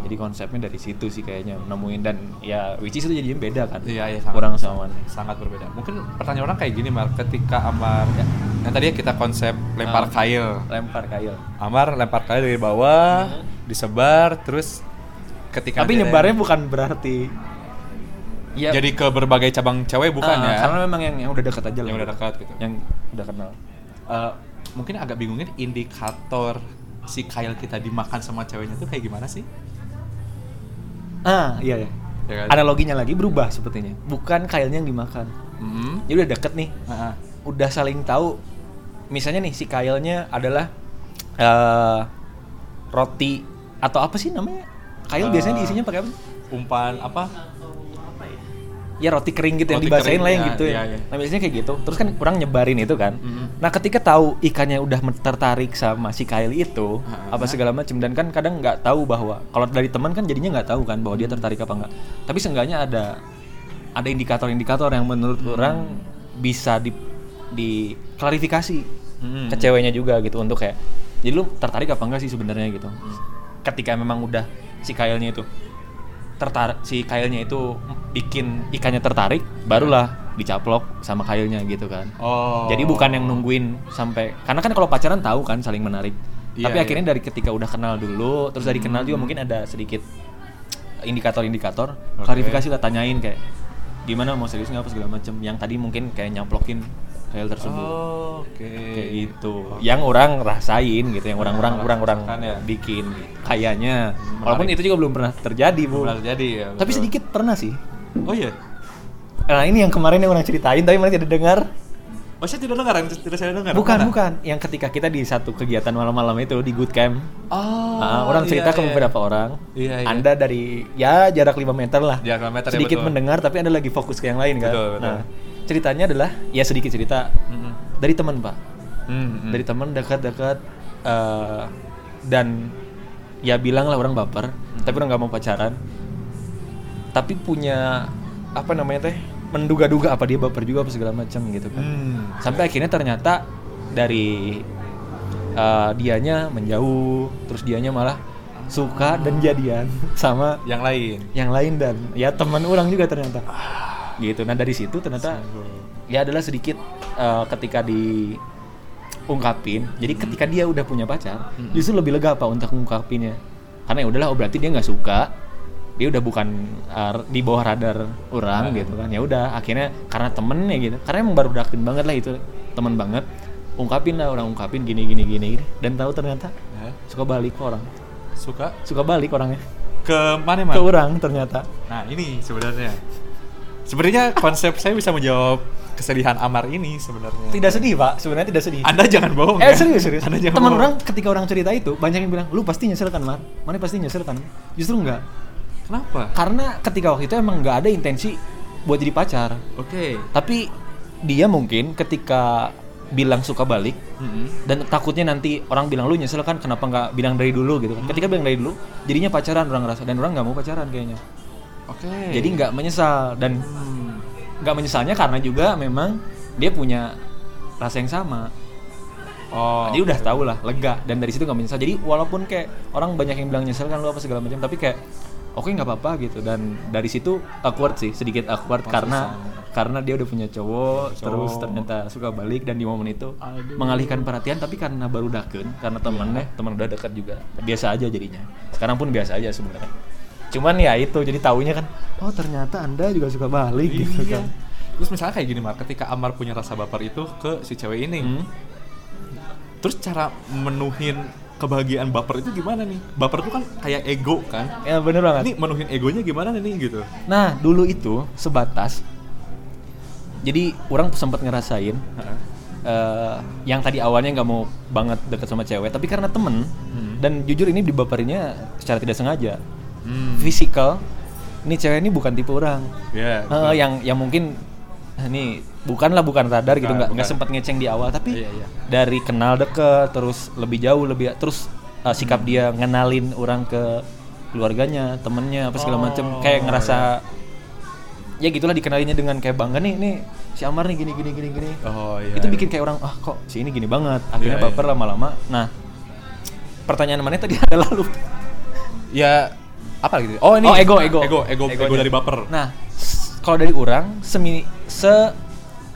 Jadi konsepnya dari situ sih kayaknya nemuin dan ya which is itu jadinya beda kan. Iya, iya, sangat, Orang sama sangat berbeda. Mungkin pertanyaan orang kayak gini, Mar. Ketika Amar, ya, yang tadi kita konsep lempar Ah. kail. lempar kail. Amar lempar kail dari bawah, disebar, terus ketika Tapi nyebarnya bukan berarti ya jadi ke berbagai cabang cewek bukan ah, ya? Karena memang yang yang udah dekat aja Yang lah. udah dekat gitu. Yang udah kenal. Eh, mungkin agak bingungin indikator si kail kita dimakan sama ceweknya tuh kayak gimana sih? Ah, iya ya. Ya kan? Analoginya lagi berubah sepertinya. Bukan kailnya yang dimakan. Hmm. Jadi udah deket nih. Ah. Udah saling tahu. Misalnya nih si kailnya adalah eh roti atau apa sih namanya? Kail Eh, biasanya diisinya pakai apa? umpan apa? Ya roti kering gitu yang Roti dibasahin kering, lah yang ya, gitu ya. iya, iya. Nah biasanya kayak gitu. Terus kan orang nyebarin itu kan. Mm-mm. Nah ketika tahu ikannya udah tertarik sama si kail itu apa segala macam dan kan kadang nggak tahu bahwa kalau dari teman kan jadinya nggak tahu kan bahwa dia tertarik apa enggak. Tapi seenggaknya ada ada indikator-indikator yang menurut orang bisa di di klarifikasi Hmm. ke ceweknya juga gitu untuk kayak jadi lu tertarik apa enggak sih sebenarnya gitu. Ketika memang udah si kailnya itu tertarik si kailnya itu bikin ikannya tertarik barulah dicaplok sama kailnya gitu kan Oh. jadi bukan yang nungguin sampai karena kan kalau pacaran tahu kan saling menarik Iya, tapi iya. akhirnya dari ketika udah kenal dulu terus dari kenal juga mungkin ada sedikit indikator-indikator Oke. klarifikasi lah tanyain kayak gimana mau serius nggak apa segala macem yang tadi mungkin kayak nyaplokin kail tersebut Oh, Oke. kayak gitu yang orang rasain gitu yang orang-orang Orang orang-orang ya. bikin kayaknya Menarik. walaupun itu juga belum pernah terjadi bu Benar jadi ya. tapi betul. sedikit pernah sih Oh iya. nah ini yang kemarin yang orang ceritain tapi mana tidak dengar Oh saya tidak dengar, tidak saya dengar. bukan Mana? bukan yang ketika kita di satu kegiatan malam-malam itu di good camp Oh. Nah, orang iya, cerita ke iya. beberapa orang Iya, iya. anda dari ya jarak 5 meter lah Jarak 5 meter, ya, sedikit betul. mendengar tapi anda lagi fokus ke yang lain kan Betul, betul. nah ceritanya adalah ya sedikit cerita Mm-mm. dari teman pak Mm-mm. dari teman dekat-dekat eh, dan ya bilang lah orang baper tapi orang nggak mau pacaran tapi punya apa namanya teh menduga-duga apa dia baper juga apa segala macam gitu kan Hmm. sampai akhirnya ternyata dari eh, dianya menjauh terus dianya malah suka dan jadian sama Yang lain. yang lain dan ya teman orang juga ternyata gitu. Nah dari situ ternyata ya adalah sedikit eh, ketika diungkapin jadi ketika dia udah punya pacar justru lebih lega pak untuk ngungkapinnya? Karena ya udahlah oh berarti dia nggak suka. Dia udah bukan eh, di bawah radar orang gitu kan. Ya udah akhirnya karena temennya gitu. Karena emang baru dakin banget lah itu temen banget. Ungkapin lah orang ungkapin gini gini gini gini. dan tahu ternyata Ya. suka balik ke orang. Suka? Suka balik orangnya. Ke mana ke man? orang ternyata. Nah ini sebenarnya. Sebenarnya konsep saya bisa menjawab kesedihan Amar ini sebenarnya. tidak sedih pak sebenarnya tidak sedih Anda jangan bohong. Eh ya. serius serius. Anda jangan Teman bohong. orang ketika orang cerita itu banyak yang bilang, lu pasti nyesel kan Mar? Mana pasti nyesel kan? Justru enggak. Kenapa? Karena ketika waktu itu emang nggak ada intensi buat jadi pacar. Oke. Tapi dia mungkin ketika bilang suka balik Mm-mm. dan takutnya nanti orang bilang lu nyesel kan kenapa nggak bilang dari dulu gitu kan. Ketika bilang dari dulu, jadinya pacaran orang ngerasa dan orang nggak mau pacaran kayaknya. Oke. Jadi nggak menyesal dan Hmm. nggak menyesalnya karena juga memang dia punya rasa yang sama. Oh. Jadi udah tau lah, lega dan dari situ nggak menyesal. Jadi walaupun kayak orang banyak yang bilang nyesel kan lu apa segala macam, tapi kayak oke nggak apa-apa gitu. Dan dari situ awkward sih, sedikit awkward karena karena dia udah punya cowok, terus ternyata suka balik dan di momen itu mengalihkan perhatian tapi karena baru daken, karena temennya teman udah dekat juga biasa aja jadinya. Sekarang pun biasa aja sebenarnya. Cuman ya itu jadi taunya kan, oh ternyata anda juga suka balik gitu Iya. kan. Terus misalnya kayak gini Mar, ketika Amar punya rasa baper itu ke si cewek ini, Hmm. terus cara menuhin kebahagiaan baper itu gimana nih? Baper itu kan kayak ego kan? Ya bener banget. Ini menuhin egonya gimana nih gitu? Nah, dulu itu sebatas. Jadi orang sempat ngerasain eh, yang tadi awalnya nggak mau banget deket sama cewek, tapi karena temen dan jujur ini dibaperinya secara tidak sengaja. Hmm. Physical, ini cewek ini bukan tipe orang. Ya. Eh, yang yang mungkin ini bukanlah bukan radar gitu nggak nggak sempat ngeceng di awal tapi Iya, iya. dari kenal deket terus lebih jauh lebih terus uh, sikap dia ngenalin orang ke keluarganya temennya apa segala macem Oh, kayak ngerasa ya gitulah dikenalinnya dengan kayak bangga nih nih si Amar nih gini gini gini gini Oh iya. itu bikin kayak orang ah kok si ini gini banget akhirnya Iya, iya. baper lama-lama nah pertanyaan mana tadi adalah lu ya apa gitu? Oh ini. Oh, ego, ego. Ego, ego, ego Egonya. dari baper. Nah, kalau dari orang semi se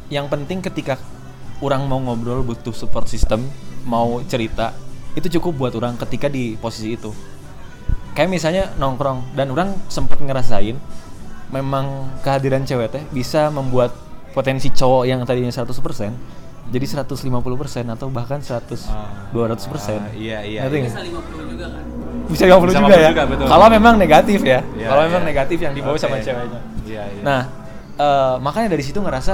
yang penting ketika orang mau ngobrol butuh support system, mau cerita, itu cukup buat orang ketika di posisi itu. Kayak misalnya nongkrong dan orang sempat ngerasain memang kehadiran cewek teh bisa membuat potensi cowok yang tadinya 100% jadi 150% atau bahkan 100 Ah, 200%. iya, iya, Ngerti iya. nggak? bisa 50 juga kan Bisa 50 Bisa juga 50 ya. juga, betul. Kalau memang negatif ya. Iya, Kalau memang iya. negatif yang dibawa sama Oke. ceweknya. Iya, iya. Nah, eh, makanya dari situ ngerasa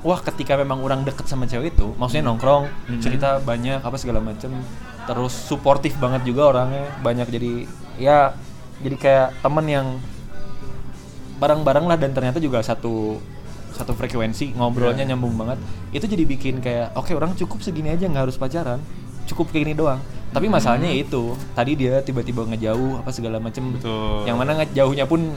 wah ketika memang orang deket sama cewek itu, maksudnya nongkrong, Hmm. cerita banyak apa segala macem, terus suportif banget juga orangnya, banyak jadi ya jadi kayak temen yang bareng-bareng lah dan ternyata juga satu satu frekuensi ngobrolnya Iya. nyambung banget itu jadi bikin kayak oke orang cukup segini aja nggak harus pacaran cukup kayak gini doang tapi Hmm. masalahnya itu tadi dia tiba-tiba ngejauh apa segala macem Betul. yang mana ngejauhnya pun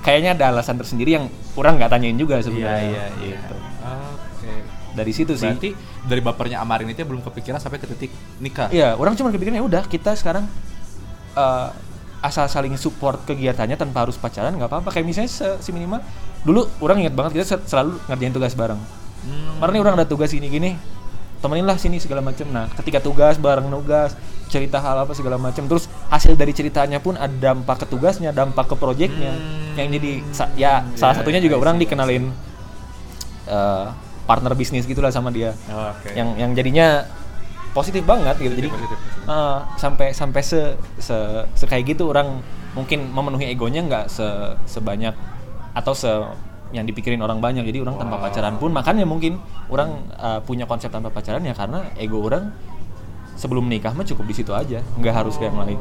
kayaknya ada alasan tersendiri yang orang nggak tanyain juga Iya, sebenarnya iya, iya. Gitu. Oke. dari situ sih Berarti dari bapernya Amarin itu belum kepikiran sampai ke titik nikah. Iya, orang cuma kepikiran ya udah kita sekarang eh, asal saling support kegiatannya tanpa harus pacaran nggak apa-apa. Kayak misalnya se- si minimal dulu orang ingat banget kita se- selalu ngerjain tugas bareng. Hmm. Kemarin nih orang ada tugas gini-gini, temenin lah sini segala macem. Nah, ketika tugas bareng nugas, cerita hal apa segala macem. Terus hasil dari ceritanya pun ada dampak ke tugasnya, dampak ke proyeknya. Hmm. Yang jadi ya salah Iya, satunya iya, juga I orang dikenalin eh, partner bisnis gitulah sama dia. Oh, Oke. Yang yang jadinya positif banget gitu. Jadi Positif, positif. eh, sampai sampai se, se, se kayak gitu orang mungkin memenuhi egonya nggak se sebanyak atau se yang dipikirin orang banyak jadi orang tanpa Wow. pacaran pun makanya mungkin orang eh, punya konsep tanpa pacaran ya karena ego orang sebelum nikah mah cukup di situ aja nggak harus kayak yang lain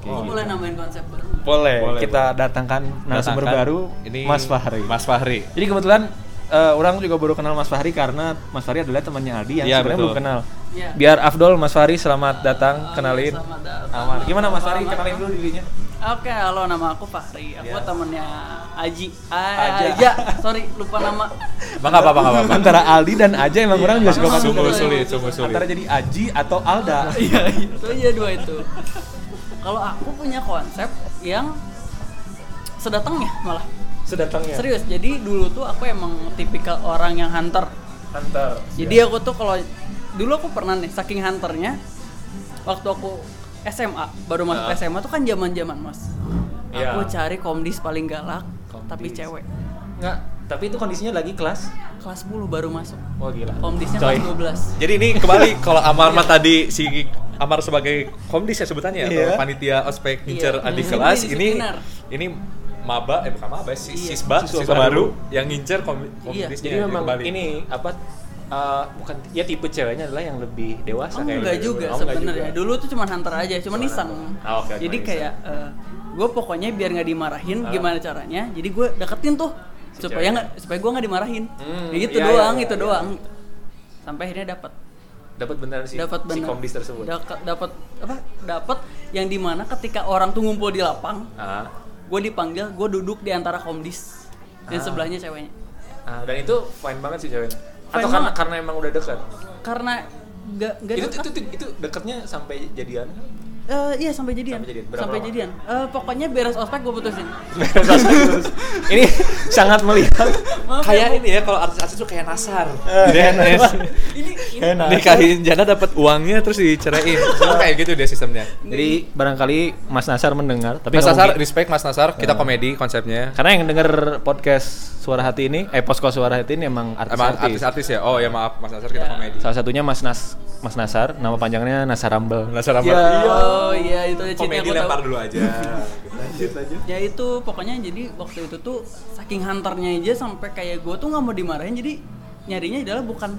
Kayak oh, gitu. boleh nambahin konsep baru boleh, Boleh, kita datangkan narasumber Datangkan baru ini Mas Fahri Mas Fahri. jadi kebetulan eh, orang juga baru kenal Mas Fahri karena Mas Fahri adalah temannya Aldi yang Iya, sebenarnya betul. belum kenal Iya. Biar Afdol, Mas Fari selamat datang, kenalin. Selamat datang. Aman. Gimana Mas Fari? Kenalin dulu dirinya. Oke, halo nama aku Fahri. Aku Ya. temennya Aji. Aja. Ah, Aja. Sorry, lupa nama. Bang apa apa apa. Antara Aldi dan Aja emang orang juga suka. Sungguh sulit, sungguh sulit. Antara jadi Aji atau Alda. Iya, itu aja dua itu. Kalau aku punya konsep yang sedatangnya malah. Sedatangnya. Serius. Jadi dulu tuh aku emang tipikal orang yang hunter. Hunter. Jadi aku tuh kalau dulu aku pernah nih saking hunternya waktu aku SMA baru masuk Ah. SMA tuh kan zaman-zaman mas. Iya. Aku cari komdis paling galak tapi Komdis. cewek. Enggak, tapi itu kondisinya lagi kelas. Kelas 10 baru masuk. Wah gila. Komdisnya Coy. kelas 12. Jadi ini kembali kalau Amar mah tadi si Amar sebagai komdis ya sebutannya Iya. atau panitia ospek ngincer Iya. adik kelas ini ini maba eh bukan maba si Iya. sisba Siswa siswa baru. baru yang ngincer kom Iya. komdisnya Jadi memang kembali. ini apa uh, bukan ya tipe ceweknya adalah yang lebih dewasa Oh, kayaknya. enggak juga Oh, sebenarnya. Dulu tuh cuma hunter aja, cuma iseng. Ah, oke, Jadi kayak gue pokoknya biar nggak dimarahin Ah. gimana caranya. Jadi gue deketin tuh Si supaya nggak supaya gue nggak dimarahin. Hmm, Ya gitu iya, doang, iya, itu iya. doang. Sampai akhirnya dapat dapat benar sih dapat si bener komdis tersebut. Dapat apa dapat yang di mana ketika orang tuh ngumpul di lapang Ah. gue dipanggil gue duduk di antara komdis dan Ah. sebelahnya ceweknya Ah, dan itu fine banget sih ceweknya. Atau karena karena emang udah dekat. karena gak gak Itu, itu, itu, itu dekatnya sampai jadian Eh, iya sampai jadian Sampai jadian. Berapa sampai lama? jadian Eh, pokoknya beres ospek gue putusin ini sangat melihat Maaf kayak ya, ini ya kalau artis-artis tuh kayak Nasar. DNS. ini ini Enak. Nikahin Jana dapat uangnya terus diceraiin. Itu kayak gitu dia sistemnya. Jadi barangkali Mas Nasar mendengar, tapi Mas Nasar, mungkin. respect Mas Nasar, kita komedi konsepnya. karena yang denger podcast Suara Hati ini, eh posko Suara Hati ini emang Emang artis-artis. ya? Oh ya maaf Mas Nasar kita Ya. komedi. Salah satunya Mas Nas Mas Nasar, nama panjangnya Nasar Rambel. Nasar apa? Iya. oh iya itu cheatnya Komedi aku tahu. lempar dulu aja. Lanjut lanjut. ya itu pokoknya jadi waktu itu tuh saking hunternya aja sampai kayak gue tuh nggak mau dimarahin jadi nyarinya adalah bukan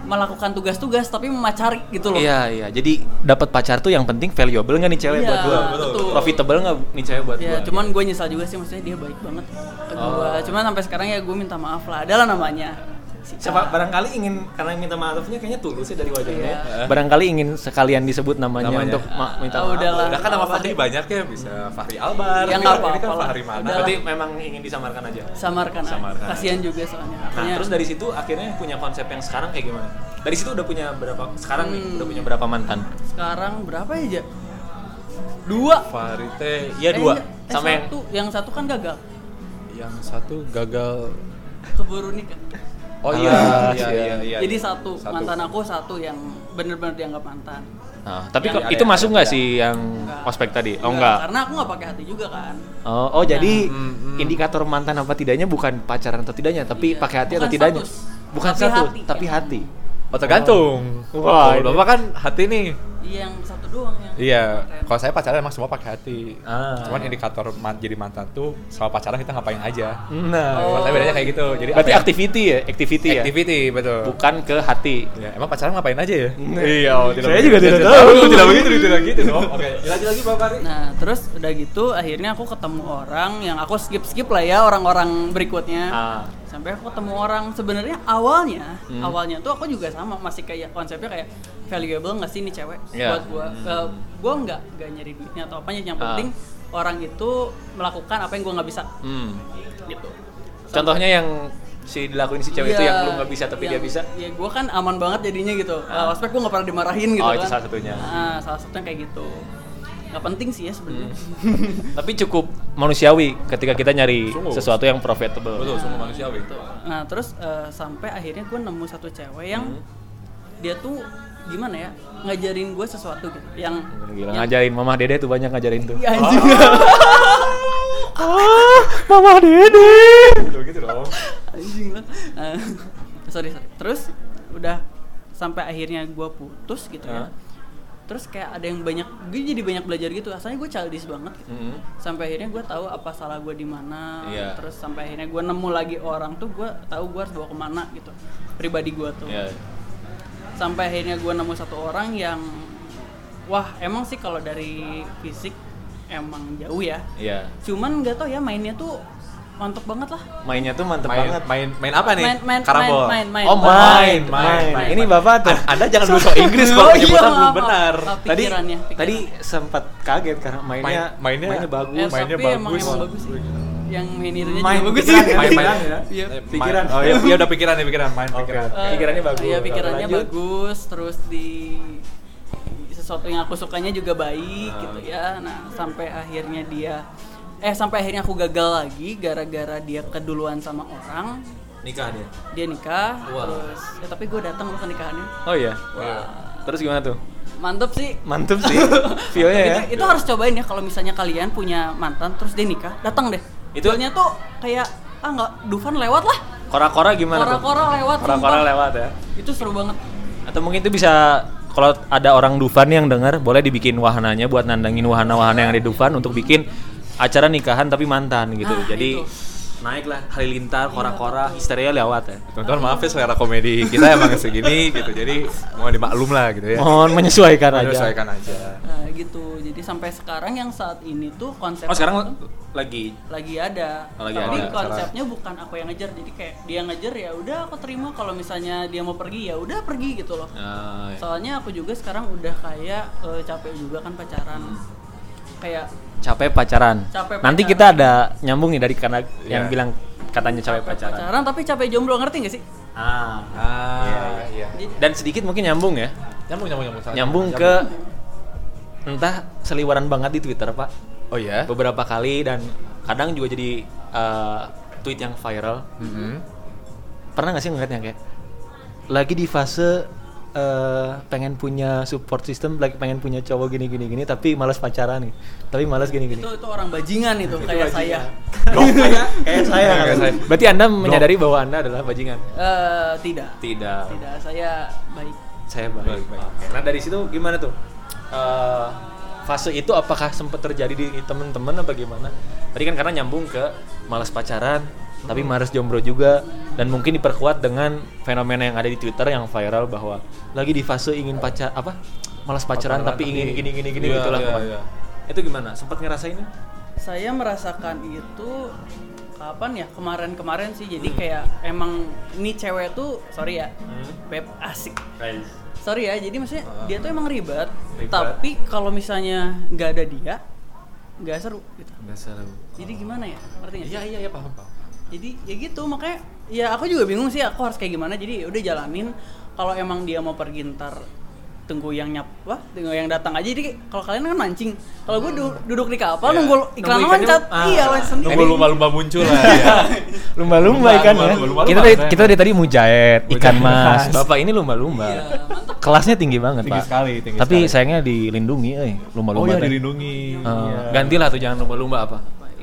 melakukan tugas-tugas tapi memacari gitu loh Iya iya. Jadi dapat pacar tuh yang penting valuable nggak nih cewek Iya, buat gua? betul. Profitable nggak nih cewek buat ya gua? cuman gue nyesal juga sih maksudnya dia baik banget ke gua Oh. cuman sampai sekarang ya gue minta maaf lah adalah namanya Siapa barangkali ingin karena minta maafnya kayaknya tulus ya dari wajahnya. Iya. Barangkali ingin sekalian disebut namanya, Namanya. untuk ma- minta Ah, maaf. udahlah. Udah kan nama Apa Fahri banyak ya bisa Fahri Albar. Ya, Ini nggak kan apa-apa lah. Fahri mana? Berarti memang ingin disamarkan aja. samarkan. Samarkan. kasihan juga soalnya Nah, Makanya- terus dari situ akhirnya punya konsep yang sekarang kayak gimana? Dari situ udah punya berapa sekarang nih Hmm. udah punya berapa mantan? sekarang berapa ya Ja? dua Fahri teh iya Eh, dua. iya. Eh, Sama yang- satu yang satu kan gagal Yang satu gagal. keburu nikah Oh Ah, iya, iya, iya. iya, iya. jadi satu, Satu. mantan aku satu yang bener-bener dianggap mantan Nah, tapi Yang itu ada- masuk nggak ada. sih yang Enggak. ospek tadi? Oh Enggak, enggak. karena aku nggak pakai hati juga kan Oh, oh jadi Hmm, hmm. indikator mantan apa tidaknya bukan pacaran atau tidaknya, tapi Iya. pakai hati Bukan atau tidaknya? status. Bukan Tapi satu, hati. tapi hati. Oh tergantung. Wah, Kalau ini- bapak kan hati nih. Iya yang satu doang yang Iya. Kalau saya pacaran emang semua pakai hati. Ah. Cuman indikator man- jadi mantan tuh sama pacaran kita ngapain aja. Nah, Oh. Kalau saya bedanya kayak gitu. Jadi berarti apa ya? activity ya, activity ya. activity betul. Bukan ke hati. Ya, emang pacaran ngapain aja ya? Iya, oh, saya juga tidak tahu. Tidak begitu, tidak gitu dong. Oke, lanjut lagi Pak Fahri. Nah, terus udah gitu akhirnya aku ketemu orang yang aku skip-skip lah ya orang-orang berikutnya. Ah. Sampai aku ketemu orang sebenarnya awalnya, Hmm. awalnya tuh aku juga sama masih kayak konsepnya kayak valuable nggak sih nih cewek Iya. buat gua. Eh, gua nggak nggak nyari duitnya atau apanya yang penting orang itu melakukan apa yang gua nggak bisa Hmm. gitu. Contohnya yang si dilakuin si cewek itu Iya, yang lu nggak bisa tapi dia yang- bisa. Ya gua kan aman banget jadinya gitu. Uh, ospek gua nggak pernah dimarahin gitu Oh, kan. itu salah satunya. Nah, salah satunya kayak gitu. Nggak penting sih ya sebenarnya. Hmm. Tapi cukup manusiawi ketika kita nyari Sungguh. sesuatu yang profitable. Betul, semua manusiawi. Nah terus eh, sampai akhirnya gue nemu satu cewek yang Hmm. dia tuh gimana ya ngajarin gue sesuatu gitu yang Gila yang- ngajarin Mama Dede tuh banyak ngajarin tuh. Iya, anjing. Ah, Mama Dede. Gitu gitu dong. anjing lah. Eh, sorry sorry terus udah sampai akhirnya gue putus gitu ya Hah? Terus kayak ada yang banyak gue jadi banyak belajar gitu asalnya gue childish banget gitu. Hmm. sampai akhirnya gue tahu apa salah gue di mana Iya. terus sampai akhirnya gue nemu lagi orang tuh gue tahu gue harus bawa ke mana gitu pribadi gue tuh Ya. sampai akhirnya gue nemu satu orang yang wah emang sih kalau dari fisik emang jauh ya Iya. cuman nggak tau ya mainnya tuh mantep banget lah Mainnya tuh mantep main, banget. main main apa nih? main main Karambol. main main main Oh main, main, main. Ini bapak tuh. Anda jangan dulu Inggris kalau Oh, iya, penyebutan belum benar. maaf. Tadi Pikirannya, pikiran. tadi sempat kaget karena mainnya Main- mainnya- bagus. Ya, mainnya bagus. emang bagus sih yang main itunya Main juga bagus pikiran sih ya, main main ya. Iya. Eh, Pikiran. main- Oh iya, iya udah pikiran nih pikiran main pikiran. Eh, Pikirannya bagus. Iya, pikirannya Lanjut. bagus, terus di sesuatu yang aku sukanya juga baik gitu ya. Nah, sampai akhirnya dia eh sampai akhirnya aku gagal lagi gara-gara dia keduluan sama orang. Nikah dia. Dia nikah, Wah. terus ya tapi gue datang loh ke nikahannya. Oh iya. Terus gimana tuh? Mantep sih. Mantep sih. Feelnya ya. itu, itu harus cobain ya kalau misalnya kalian punya mantan terus dia nikah, datang deh. Itu- Feelnya tuh kayak ah nggak Dufan lewat lah. Kora-kora gimana tuh? Kora-kora lewat. Kora-kora sumpah. lewat ya. Itu seru banget. Atau mungkin itu bisa kalau ada orang Dufan yang dengar boleh dibikin wahananya buat nandangin wahana-wahana yang ada di Dufan untuk bikin acara nikahan tapi mantan gitu. Ah, Jadi itu. naiklah halilintar, kora-kora, histeria lewat ya. Teman-teman maaf ya selera komedi kita emang segini gitu. Jadi mau dimaklum lah gitu ya. Mohon menyesuaikan aja. Menyesuaikan aja. Nah, gitu. Jadi sampai sekarang yang saat ini tuh konsep Oh sekarang lagi lagi ada. Oh, lagi Tapi ada. konsepnya bukan aku yang ngejar. Jadi kayak dia ngejar ya udah aku terima kalau misalnya dia mau pergi ya udah pergi gitu loh. Ah, iya. Soalnya aku juga sekarang udah kayak eh, capek juga kan pacaran. Kayak capek pacaran. Capek Nanti pacaran. kita ada nyambung nih dari karena yang Iya. bilang katanya capek pacaran. pacaran tapi capek jomblo ngerti gak sih? Ah. Ah, iya. Jadi- Dan sedikit mungkin nyambung ya. Nyambung nyambung nyambung. salah. Nyambung ke entah seliwaran banget di Twitter, Pak. Oh iya. Beberapa kali dan kadang juga jadi eh, tweet yang viral. Mm-mm. Pernah nggak sih ngeliat yang kayak lagi di fase eh, pengen punya support system, lagi pengen punya cowok gini gini gini, tapi malas pacaran nih, tapi malas gini gini. Itu itu orang bajingan itu kayak saya. Kayak kayak saya. Kayak saya. Berarti anda menyadari bahwa anda adalah bajingan? Eh, tidak. Tidak. Tidak, saya baik. Saya baik. Baik, baik. Oke, Nah dari situ gimana tuh? Eh, fase itu apakah sempat terjadi di teman-teman apa gimana? Tadi kan karena nyambung ke malas pacaran, tapi malas jomblo juga dan mungkin diperkuat dengan fenomena yang ada di Twitter yang viral bahwa lagi di fase ingin pacar apa? Malas pacaran, Pacaran tapi, tapi- ingin gini gini gini Iya, gitulah iya, iya. Itu gimana? Sempat ngerasain? Saya merasakan itu kapan ya? Kemarin-kemarin sih. Jadi Hmm. kayak emang ini cewek tuh sorry ya. Beb asik. Sorry ya. Jadi maksudnya dia tuh emang ribet, Ribet. tapi kalau misalnya nggak ada dia nggak seru gitu. Enggak seru. Jadi gimana ya? Ngerti nggak sih? Iya iya iya paham paham. Jadi ya gitu makanya ya aku juga bingung sih aku harus kayak gimana. Jadi ya udah jalanin kalau emang dia mau pergi ntar tunggu yang nyap wah tunggu yang datang aja jadi kalau kalian kan mancing kalau gue du- duduk di kapal Iya. nunggu iklan Nunggu loncat ah. iya loncat sendiri Nunggu lumba-lumba muncul lah ya. Lumba-lumba ikan ya. Kita dari kita dari tadi mujair, ikan mas. Bapak ini lumba-lumba. Iya, mantap. Kelasnya tinggi banget, Tinggi Pak. sekali, tinggi Tapi sekali. sayangnya dilindungi, eh, Oh lumba-lumba. iya teh. dilindungi. Iya. Gantilah tuh jangan lumba-lumba apa?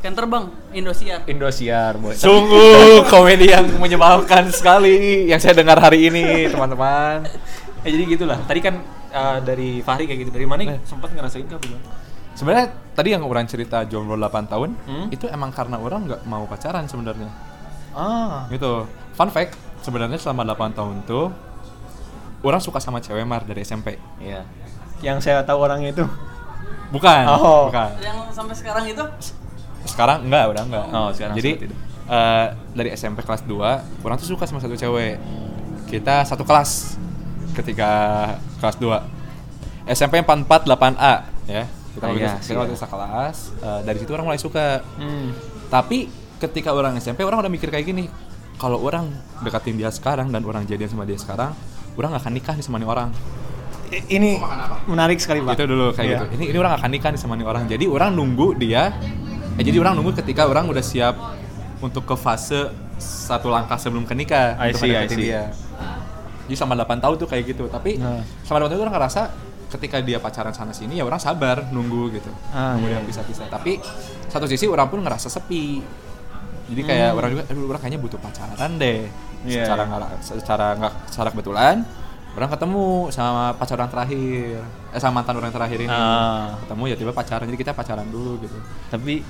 Ikan terbang Indosiar Indosiar, boy. Sungguh komedi yang menyebalkan sekali yang saya dengar hari ini, teman-teman. Eh, jadi gitulah. Tadi kan eh, dari Fahri kayak gitu. Dari mana sempat ngerasain kah belum? Sebenarnya tadi yang orang cerita jomblo 8 tahun, Hmm? itu emang karena orang nggak mau pacaran sebenarnya. Ah. Gitu. Fun fact, sebenarnya selama 8 tahun tuh orang suka sama cewek mar dari SMP. Iya. Yang saya tahu orangnya itu. Bukan, Oh. bukan. yang sampai sekarang itu Sekarang enggak, udah enggak. Oh, sekarang Jadi itu. eh, dari SMP kelas 2, orang tuh suka sama satu cewek. Kita satu kelas ketika kelas 2. SMP 448A ya. Kita Ah, waktu iya, kita waktu siap. sekelas. eh, dari situ orang mulai suka. Hmm. Tapi ketika orang SMP orang udah mikir kayak gini, kalau orang deketin dia sekarang dan orang jadian sama dia sekarang, orang gak akan nikah nih sama nih orang. Ini menarik sekali, Pak. Gitu dulu kayak Iya. gitu. Ini ini orang gak akan nikah nih sama nih orang. Jadi orang nunggu dia eh jadi orang nunggu ketika orang udah siap untuk ke fase satu langkah sebelum ke nikah I untuk see, I see. dia. Jadi sama 8 tahun tuh kayak gitu. Tapi Nah. sama 8 tahun tuh orang ngerasa ketika dia pacaran sana sini ya orang sabar nunggu gitu. Ah, Nunggu iya. dia bisa-bisa. Tapi satu sisi orang pun ngerasa sepi. Jadi kayak orang juga aduh orang kayaknya butuh pacaran deh. Hmm. Iya, secara iya. nggak secara nggak secara kebetulan orang ketemu sama pacar orang terakhir. Eh sama mantan orang terakhir ini. Ah. Ketemu ya tiba pacaran. Jadi kita pacaran dulu gitu. Tapi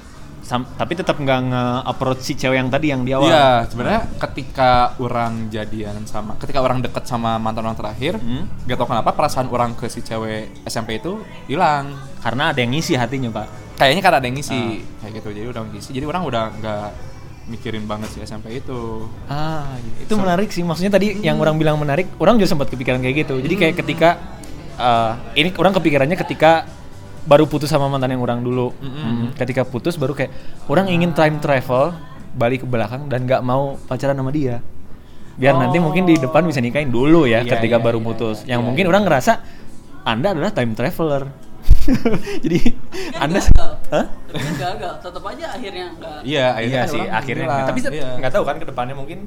sam- tapi tetap nggak nge-approach si cewek yang tadi yang di awal. Iya, sebenarnya ketika orang jadian sama, ketika orang deket sama mantan orang terakhir, Hmm. gak tau kenapa perasaan orang ke si cewek SMP itu hilang. Karena ada yang ngisi hatinya, Pak. Kayaknya karena ada yang ngisi, Ah. kayak gitu. Jadi udah ngisi. Jadi orang udah nggak mikirin banget sih SMP itu Ah, itu menarik sih. Maksudnya tadi yang orang bilang menarik, orang juga sempat kepikiran kayak gitu. Jadi kayak ketika eh, ini orang kepikirannya ketika baru putus sama mantan yang orang dulu. Hmm, Ketika putus baru kayak orang ingin time travel balik ke belakang dan nggak mau pacaran sama dia. Biar nanti mungkin di depan bisa nikahin dulu ya Iya, ketika iya, baru iya. putus. Yang mungkin orang ngerasa Anda adalah time traveler. Jadi Anda gagal. Hah? Tapi kan gagal, tetap aja akhirnya enggak. iya Iya kan sih orang akhirnya. bilang, Tapi iya. nggak tahu kan ke depannya mungkin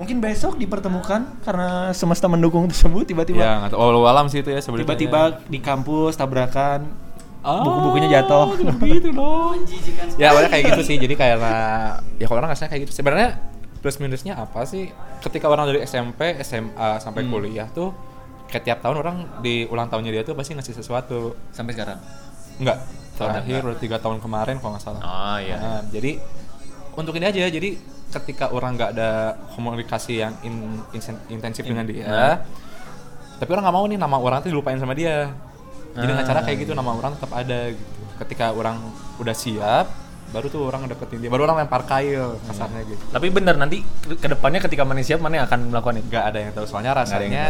mungkin besok dipertemukan karena semesta mendukung tersebut tiba-tiba ya nggak tahu walau alam sih itu ya tiba-tiba di kampus tabrakan Ah, buku-bukunya jatuh. gitu dong Menjijikan sekali. ya awalnya kayak gitu sih jadi kayak ya kalau orang ngerasa kayak gitu sebenarnya plus minusnya apa sih ketika orang dari SMP SMA sampai Hmm. kuliah tuh kayak tiap tahun orang di ulang tahunnya dia tuh pasti ngasih sesuatu sampai sekarang. enggak Oh, terakhir udah tiga tahun kemarin kalau nggak salah Oh iya. Nah, jadi untuk ini aja jadi ketika orang nggak ada komunikasi yang in- insen- intensif dengan dia Nah. tapi orang nggak mau nih nama orang tuh dilupain sama dia jadi dengan Ah. cara kayak gitu nama orang tetap ada gitu ketika orang udah siap baru tuh orang deketin dia baru orang lempar kail kasarnya gitu Tapi bener nanti ke- ke depannya ketika mana siap mana akan melakukan itu. nggak ada yang tahu soalnya Nggak ada yang rasanya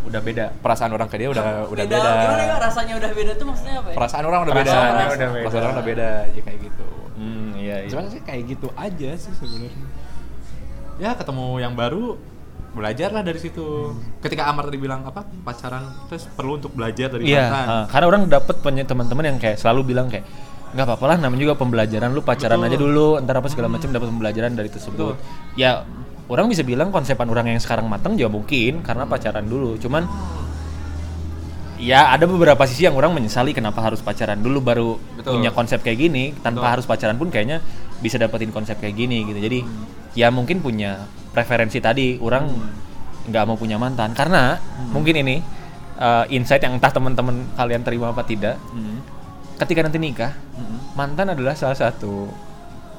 udah beda. perasaan orang ke dia udah udah beda, Gimana ya rasanya udah beda tuh maksudnya apa ya? perasaan orang udah beda Perasaannya udah beda. perasaan orang udah beda ya kayak gitu Hmm, iya iya. Sebenarnya sih kayak gitu aja sih sebenarnya. Ya ketemu yang baru belajar lah dari situ. Ketika Amar tadi bilang apa pacaran terus perlu untuk belajar dari Iya, mantan. ah, karena orang dapat punya teman-teman yang kayak selalu bilang kayak nggak apa-apa lah namanya juga pembelajaran lu pacaran Betul. aja dulu ntar apa segala macam dapat pembelajaran dari tersebut ya orang bisa bilang konsepan orang yang sekarang matang juga mungkin karena pacaran dulu cuman ya ada beberapa sisi yang orang menyesali kenapa harus pacaran dulu baru Betul. punya konsep kayak gini tanpa Betul. harus pacaran pun kayaknya bisa dapetin konsep kayak gini gitu jadi ya mungkin punya preferensi tadi orang nggak mau punya mantan karena mungkin ini uh, insight yang entah teman-teman kalian terima apa tidak Hmm. ketika nanti nikah mantan adalah salah satu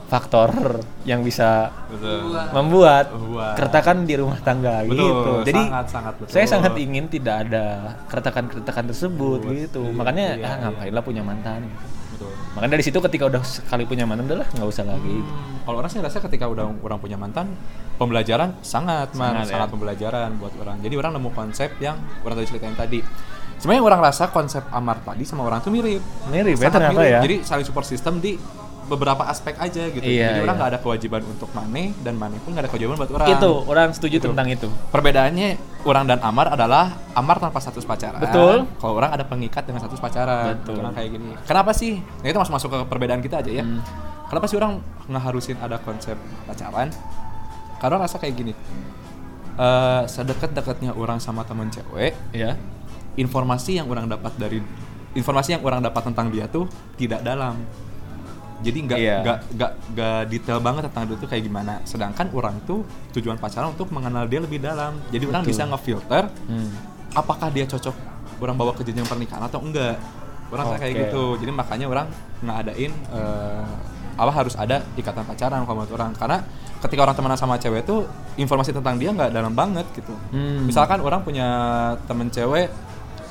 faktor yang bisa Betul. membuat Membuat. keretakan di rumah tangga Betul, gitu. Jadi sangat, sangat betul. saya sangat ingin tidak ada keretakan-keretakan tersebut gitu. Iya, Makanya iya, ah iya. ngapain lah punya mantan. Betul. Makanya dari situ ketika udah sekali punya mantan udahlah nggak usah lagi. Hmm, Kalau orang sih rasa ketika udah orang punya mantan, pembelajaran sangat, man, Sangat, sangat, ya. pembelajaran buat orang. Jadi orang nemu konsep yang orang tadi ceritain tadi. Sebenarnya orang rasa konsep Amar tadi sama orang tuh mirip. Mirip ya ternyata mirip. ya. Jadi saling support system di beberapa aspek aja gitu. Iya, Jadi orang iya. nggak ada kewajiban untuk Mane dan Mane pun nggak ada kewajiban buat orang. Itu orang setuju Gitu. tentang itu. Perbedaannya orang dan Amar adalah Amar tanpa status pacaran. Betul. Kalau orang ada pengikat dengan status pacaran. Betul. Orang kayak gini. Kenapa sih? Nah itu masuk masuk ke perbedaan kita aja ya. Hmm. Kenapa sih orang ngeharusin ada konsep pacaran? Karena rasa kayak gini. Eh sedekat-dekatnya orang sama temen cewek, Ya. informasi yang orang dapat dari informasi yang orang dapat tentang dia tuh tidak dalam. Jadi nggak Iya. nggak nggak nggak detail banget tentang dia tuh kayak gimana. Sedangkan orang tuh tujuan pacaran untuk mengenal dia lebih dalam. Jadi orang Betul. bisa ngefilter Hmm. apakah dia cocok orang bawa ke jenjang pernikahan atau enggak. Orang rasa kayak gitu. Jadi makanya orang ngadain eh, apa harus ada ikatan pacaran kalau menurut orang karena ketika orang temenan sama cewek tuh informasi tentang dia nggak dalam banget gitu. Hmm. Misalkan orang punya temen cewek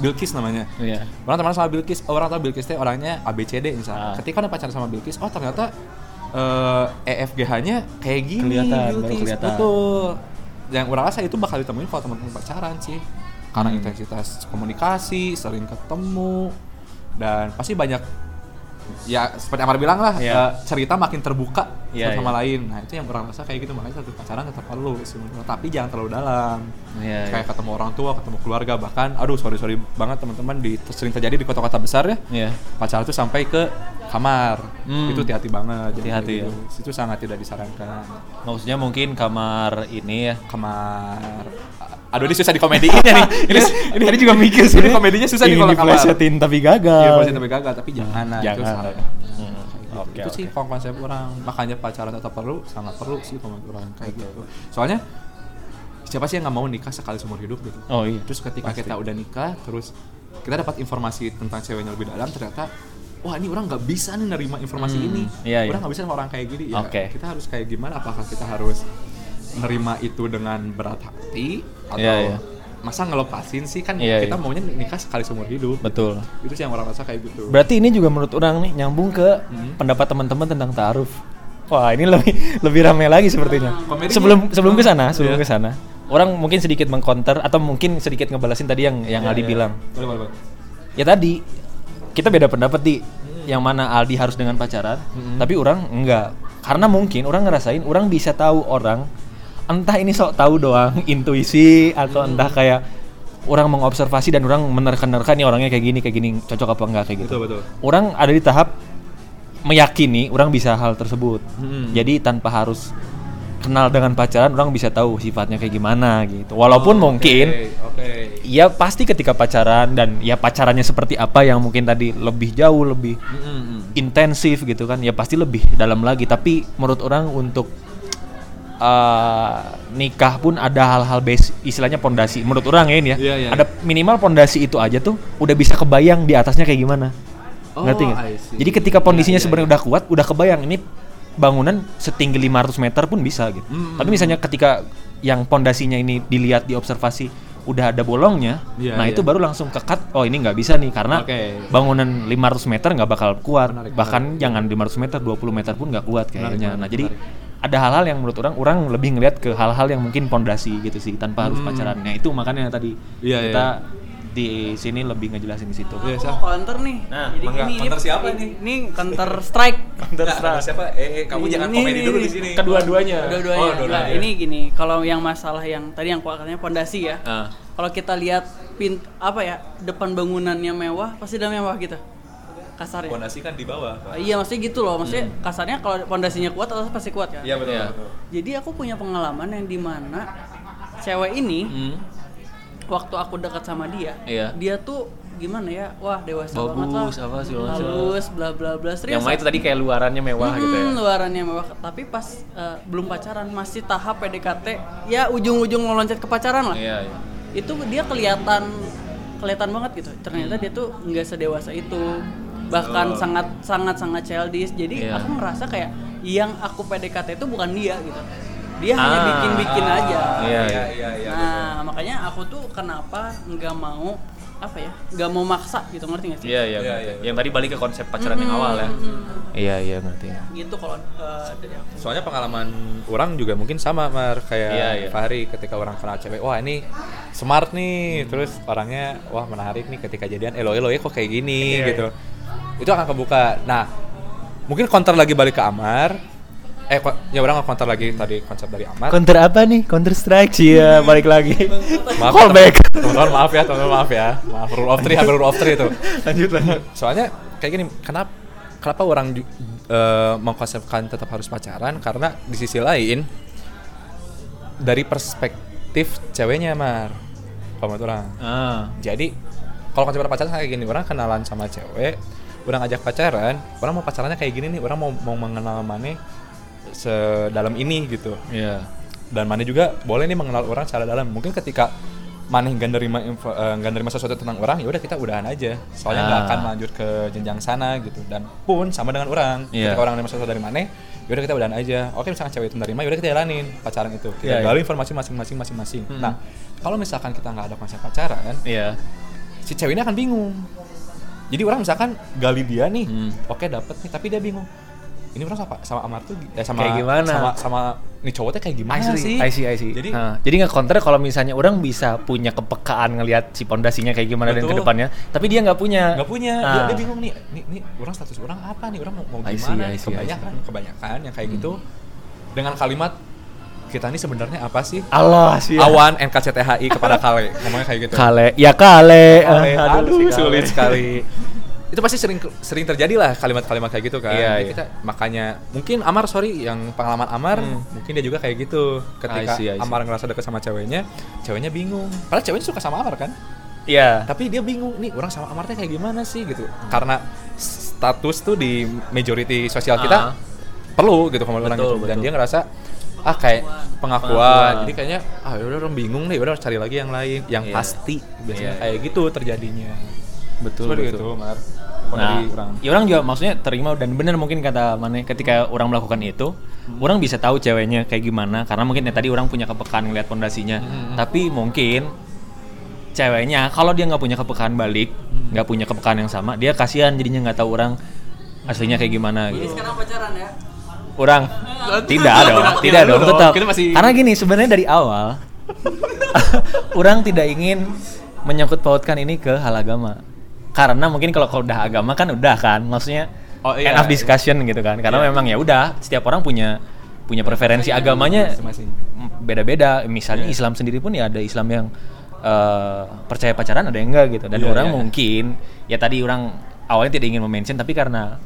Bilkis namanya. Iya. Orang teman sama Bilkis, oh, orang tahu Bilkis teh orangnya ABCD misalnya. Ah. Ketika ada pacaran sama Bilkis, oh ternyata eh EFGH-nya kayak gini. Kelihatan, baru Bilkis. kelihatan. Betul. Yang orang rasa itu bakal ditemuin kalau teman-teman pacaran sih. Karena Hmm. intensitas komunikasi, sering ketemu dan pasti banyak ya seperti Amar bilang lah Iya. eh, cerita makin terbuka Iya, satu sama iya. lain. Nah, itu yang orang rasa kayak gitu makanya satu pacaran tetap perlu menurut- tapi jangan terlalu dalam Iya, kayak iya. ketemu orang tua, ketemu keluarga, bahkan aduh sorry sorry banget teman-teman di sering terjadi di kota-kota besar ya. Iya. Pacaran tuh sampai ke kamar. Hmm. Itu hati-hati banget. Jadi Hati-hati kayak gitu. Itu sangat tidak disarankan. Maksudnya mungkin kamar ini ya. Kamar Aduh ini susah dikomediin ya nih. Ini ini Tadi juga mikir sih. Ini komedinya susah nih kalau diplesetin tapi gagal. Iya, tapi gagal, tapi jangan lah itu Jangan. salah. Hmm. Oke, itu sih konsep orang. Makanya pacaran tetap perlu, sangat perlu sih konsep orang kayak gitu. Soalnya siapa sih yang nggak mau nikah sekali seumur hidup gitu? Oh iya. Terus ketika Pasti. kita udah nikah, terus kita dapat informasi tentang ceweknya lebih dalam, ternyata wah ini orang nggak bisa nih nerima informasi Hmm, ini. iya, iya. orang nggak bisa sama orang kayak gini. Ya, Oke. Kita harus kayak gimana? Apakah kita harus nerima itu dengan berat hati atau Iya, iya. masa ngelepasin sih kan Iya, kita iya. maunya nikah sekali seumur hidup. Betul. Itu sih yang orang rasa kayak gitu. Berarti ini juga menurut orang nih nyambung ke Hmm. pendapat teman-teman tentang taaruf. Wah, ini lebih lebih ramai lagi sepertinya. Komedinya. Sebelum sebelum ke sana, sebelum Iya. ke sana. Orang mungkin sedikit mengcounter atau mungkin sedikit ngebalasin tadi yang yang Iya, Aldi iya. bilang. Boleh, boleh, boleh. Ya tadi kita beda pendapat di yang mana Aldi harus dengan pacaran, tapi orang enggak. Karena mungkin orang ngerasain orang bisa tahu orang entah ini sok tahu doang intuisi atau entah kayak orang mengobservasi dan orang menerka-nerka nih orangnya kayak gini kayak gini cocok apa enggak kayak gitu. Betul, betul. Orang ada di tahap meyakini orang bisa hal tersebut. Hmm. Jadi tanpa harus kenal dengan pacaran orang bisa tahu sifatnya kayak gimana gitu. Walaupun Oh, mungkin oke. ya pasti ketika pacaran dan ya pacarannya seperti apa yang mungkin tadi lebih jauh lebih Mm-mm. intensif gitu kan ya pasti lebih dalam lagi tapi menurut orang untuk eh, nikah pun ada hal-hal base istilahnya pondasi menurut orang ya ini ya Iya, iya. ada minimal pondasi itu aja tuh udah bisa kebayang di atasnya kayak gimana Oh, ngerti see. jadi ketika kondisinya Iya, iya, sebenarnya udah kuat udah kebayang ini bangunan setinggi 500 meter pun bisa gitu Mm, tapi misalnya ketika yang pondasinya ini dilihat diobservasi udah ada bolongnya Iya, nah iya. itu baru langsung kekat oh ini nggak bisa nih karena Oke. bangunan 500 meter nggak bakal kuat Menarik, bahkan jangan 500 meter 20 meter pun nggak kuat kayaknya Menarik, nah jadi menarik. Ada hal-hal yang menurut orang orang lebih ngelihat ke hal-hal yang mungkin pondasi gitu sih tanpa harus Hmm. pacaran nah itu makanya tadi Iya, kita di sini lebih ngejelasin di situ Iya, mau counter nih. Nah, Jadi mangga. ini, Counter siapa ini, nih? Ini counter strike. Nah, siapa? Eh, eh, kamu Ini, jangan komedi ini, dulu di sini. kedua-duanya Dua-duanya. Oh, Nah, ini gini, kalau yang masalah yang tadi yang katanya pondasi ya. Ah. Kalau kita lihat pint apa ya, depan bangunannya mewah, pasti udah mewah gitu. Kasarnya. Pondasi kan di bawah. Ah, Iya, maksudnya gitu loh. Maksudnya kasarnya kalau pondasinya kuat atas pasti kuat kan. Iya betul. Iya. betul. Jadi aku punya pengalaman yang di mana cewek ini Hmm. waktu aku dekat sama dia, Iya. dia tuh gimana ya? Wah, dewasa Bagus, banget lah. apa sih, bagus. Halus, bla bla bla. Serius, yang mana itu tadi kayak luarannya mewah gitu ya Hmm, luarannya mewah, tapi pas eh, belum pacaran masih tahap PDKT, ya ujung-ujung mau loncat ke pacaran lah. iya iya Itu dia kelihatan kelihatan banget gitu. Ternyata dia tuh nggak sedewasa itu. Bahkan sangat sangat sangat childish. Jadi Iya. aku ngerasa kayak yang aku PDKT itu bukan dia gitu. Dia hanya Ah. bikin-bikin aja. Iya, Iya, iya, iya. Nah, makanya aku tuh kenapa nggak mau apa ya? nggak mau maksa gitu ngerti gak sih? iya iya Iya, iya. yang tadi balik ke konsep pacaran yang awal ya iya iya ngerti Gitu kalau eh, dari aku. Soalnya pengalaman orang juga mungkin sama Mar kayak Iya, iya. Fahri ketika orang kenal cewek, wah ini smart nih, terus orangnya wah menarik nih ketika jadian elo elo ya kok kayak gini Iya, gitu. Itu akan kebuka. Nah, mungkin counter lagi balik ke Amar. Eh, ya orang nge-counter lagi tadi konsep dari Amar. counter apa nih counter strike sih ya balik lagi Maaf, callback teman-teman maaf ya, teman-teman maaf ya. Maaf rule of three, hampir rule of three itu. lanjut lanjut Soalnya kayak gini, kenapa kenapa orang eh, mengkonsepkan tetap harus pacaran? Karena di sisi lain dari perspektif ceweknya mar, kalau menurut orang. ah Jadi kalau konsep pacaran kayak gini, orang kenalan sama cewek, orang ngajak pacaran, orang mau pacarannya kayak gini nih, orang mau mau mengenal mana sedalam ini gitu. iya Dan mana juga boleh nih mengenal orang secara dalam. Mungkin ketika maneh nggak nerima info, eh, nggak nerima sesuatu tentang orang, ya udah kita udahan aja. Soalnya nggak Ah. akan lanjut ke jenjang sana gitu. Dan pun sama dengan orang. Iya. Ketika orang nerima sesuatu dari maneh, ya udah kita udahan aja. Oke, misalkan cewek itu nerima, ya udah kita jalanin pacaran itu. Kita Iya, iya. gali informasi masing-masing masing-masing. Hmm. Nah, kalau misalkan kita nggak ada konsep pacaran, iya si cewek ini akan bingung. Jadi orang misalkan gali dia nih, Hmm. oke dapet nih, tapi dia bingung. Ini orang sama, sama Amar tuh eh, sama Kayak gimana? sama sama nih cowoknya kayak gimana I see, sih? I see, I see. Jadi Nah, jadi nggak counter kalau misalnya orang bisa punya kepekaan ngelihat si pondasinya kayak gimana dan Betul. ke depannya, tapi dia nggak punya. nggak punya dia, Ah. dia bingung nih nih nih orang status orang apa nih orang mau, mau I gimana see? I see, I kebanyakan kebanyakan yang kayak gitu dengan kalimat kita ini sebenarnya apa sih Allah sih. awan NKCTHI kepada Kale ngomongnya kayak gitu Kale, ya kale. Kale, Ah, aduh, si Kale. sulit sekali itu pasti sering sering terjadi lah kalimat-kalimat kayak gitu kan Iya, iya. kita makanya mungkin Amar sorry yang pengalaman Amar Hmm. mungkin dia juga kayak gitu I ketika see, I see. Amar ngerasa deket sama ceweknya ceweknya bingung padahal ceweknya suka sama Amar kan Iya. tapi dia bingung nih orang sama Amartya kayak gimana sih gitu karena status tuh di majority sosial kita Ah. perlu gitu kalau orang Betul, gitu dan betul. dia ngerasa ah kayak pengakuan, Pengakuan. jadi kayaknya ah udah orang bingung deh udah cari lagi yang lain yang Iya. pasti biasanya kayak gitu terjadinya Betul, Seperti betul. itu Mar Nah, orang. ya orang juga maksudnya terima dan benar mungkin kata mana ketika orang melakukan itu, orang bisa tahu ceweknya kayak gimana karena mungkin ya tadi orang punya kepekaan ngeliat pondasinya. Tapi mungkin ceweknya kalau dia nggak punya kepekaan balik, nggak punya kepekaan yang sama, dia kasihan jadinya nggak tahu orang aslinya kayak gimana Jadi gitu. sekarang pacaran ya? Orang tidak dong, tidak, dong, tetap. Karena gini, sebenarnya dari awal orang tidak ingin menyangkut pautkan ini ke hal agama. Karena mungkin kalau kalau udah agama kan udah kan, maksudnya Oh, iya, end of iya. discussion gitu kan. Karena Iya. memang ya udah, setiap orang punya punya preferensi agamanya beda-beda. Misalnya Iya. Islam sendiri pun ya ada Islam yang eh, percaya pacaran, ada yang enggak gitu. Dan Iya, orang iya. mungkin ya tadi orang awalnya tidak ingin mention tapi karena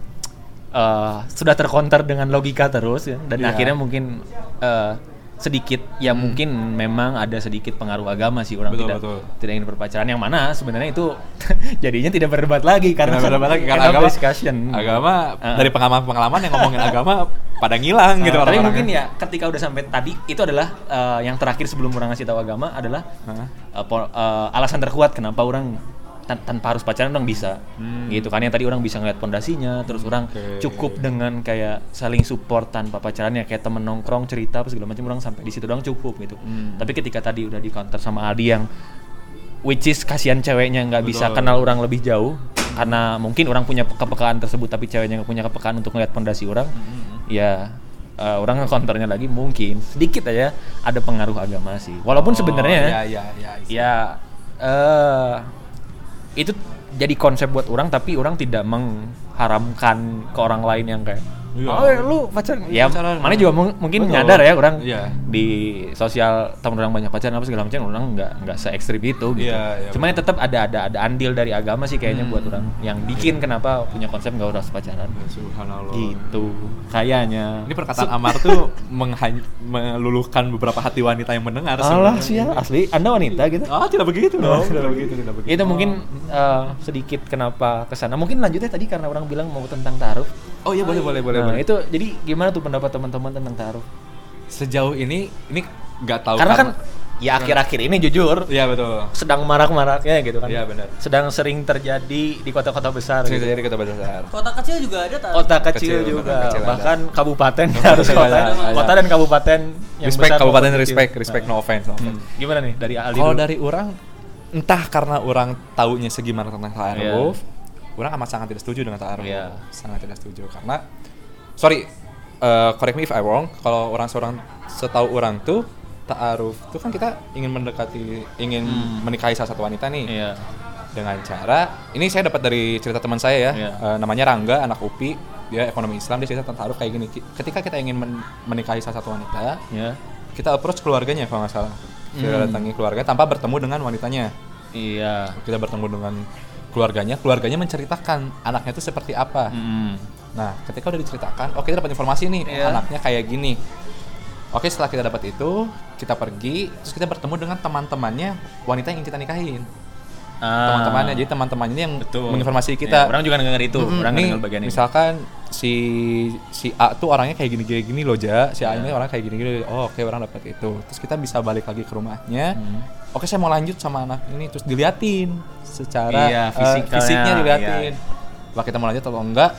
eh, sudah terkonter dengan logika terus ya, dan Iya. akhirnya mungkin eh, sedikit ya mungkin memang ada sedikit pengaruh agama sih orang Betul, tidak betul. tidak ingin berpacaran yang mana sebenarnya itu jadinya tidak berdebat lagi karena Karena berdebat lagi karena agama discussion. agama Ah. dari pengalaman-pengalaman yang ngomongin agama pada ngilang gitu Nah, tapi mungkin ya ketika udah sampai tadi itu adalah eh, yang terakhir sebelum orang ngasih tahu agama adalah po- eh, alasan terkuat kenapa orang tan- tanpa harus pacaran orang bisa Hmm. gitu kan yang tadi orang bisa ngeliat pondasinya terus orang Oke. cukup dengan kayak saling support tanpa pacaran ya kayak temen nongkrong cerita apa segala macam orang sampai di situ doang cukup gitu Hmm. tapi ketika tadi udah di counter sama Aldi yang which is kasihan ceweknya nggak bisa kenal orang lebih jauh karena mungkin orang punya kepekaan tersebut tapi ceweknya nggak punya kepekaan untuk ngeliat pondasi orang Hmm. ya eh, orang nge-counternya lagi mungkin sedikit aja ada pengaruh agama sih walaupun Oh, sebenarnya ya ya ya. ya eh itu jadi konsep buat orang tapi orang tidak mengharamkan ke orang lain yang kayak Iya. oh ya, lu pacaran ya Pacaran. mana juga mung- mungkin Betul. nyadar ya orang Iya. di sosial temen orang banyak pacaran apa segala macam orang nggak nggak se ekstrim itu gitu Iya, iya, cuma ya tetap ada ada ada andil dari agama sih kayaknya buat orang yang bikin kenapa punya konsep nggak harus pacaran Subhanallah. gitu kayaknya Ini perkataan Amar tuh menghany- meluluhkan beberapa hati wanita yang mendengar Allah sih ya asli anda wanita gitu Ah, tidak begitu dong. tidak begitu, tidak begitu. itu mungkin eh, sedikit kenapa ke sana mungkin lanjutnya tadi karena orang bilang mau tentang taruh Oh iya boleh boleh boleh. nah boleh. itu jadi gimana tuh pendapat teman-teman tentang taruh Sejauh ini ini nggak tahu karena kan ya akhir-akhir ini jujur Iya betul. sedang marak-maraknya gitu kan Iya, benar. sedang sering terjadi di kota-kota besar Sering gitu. terjadi kata besar. Kota kecil juga ada tak? kota kecil, Kecil, juga kecil ada. bahkan kabupaten Kecil harus kota ada, ada. kota dan kabupaten yang Respect besar kabupaten maupun kecil. respect, respect no offense. no Hmm. offense. gimana nih dari Aldi Kalau dari orang entah karena orang taunya segimana tentang ta'aruf, Iya. Orang amat sangat tidak setuju dengan ta'aruf. Iya. Sangat tidak setuju karena sorry, uh, correct me if I wrong, kalau orang seorang setahu orang tuh ta'aruf tuh kan kita ingin mendekati ingin menikahi salah satu wanita nih Hmm. iya dengan cara ini saya dapat dari cerita teman saya ya Iya. eh, namanya Rangga anak UPI dia ekonomi Islam dia cerita tentang taruh kayak gini ketika kita ingin men- menikahi salah satu wanita ya kita approach keluarganya kalau nggak salah kita Hmm. datangi keluarga tanpa bertemu dengan wanitanya iya kita bertemu dengan keluarganya keluarganya menceritakan anaknya itu seperti apa Hmm. nah ketika udah diceritakan oke kita dapat informasi nih Iya. anaknya kayak gini oke setelah kita dapat itu kita pergi terus kita bertemu dengan teman-temannya wanita yang ingin kita nikahin Ah. teman-temannya jadi teman-temannya yang Betul. menginformasi Ya, kita orang juga denger itu, Mm-mm, orang nih, bagian ini. misalkan si si A tuh orangnya kayak gini gini gini loh ja si A Ya. ini orang kayak gini gini oh oke orang dapat itu terus kita bisa balik lagi ke rumahnya Hmm. Oke saya mau lanjut sama anak ini terus diliatin secara Iya, eh, fisikalnya, fisiknya diliatin iya. Wah kita mau lanjut atau enggak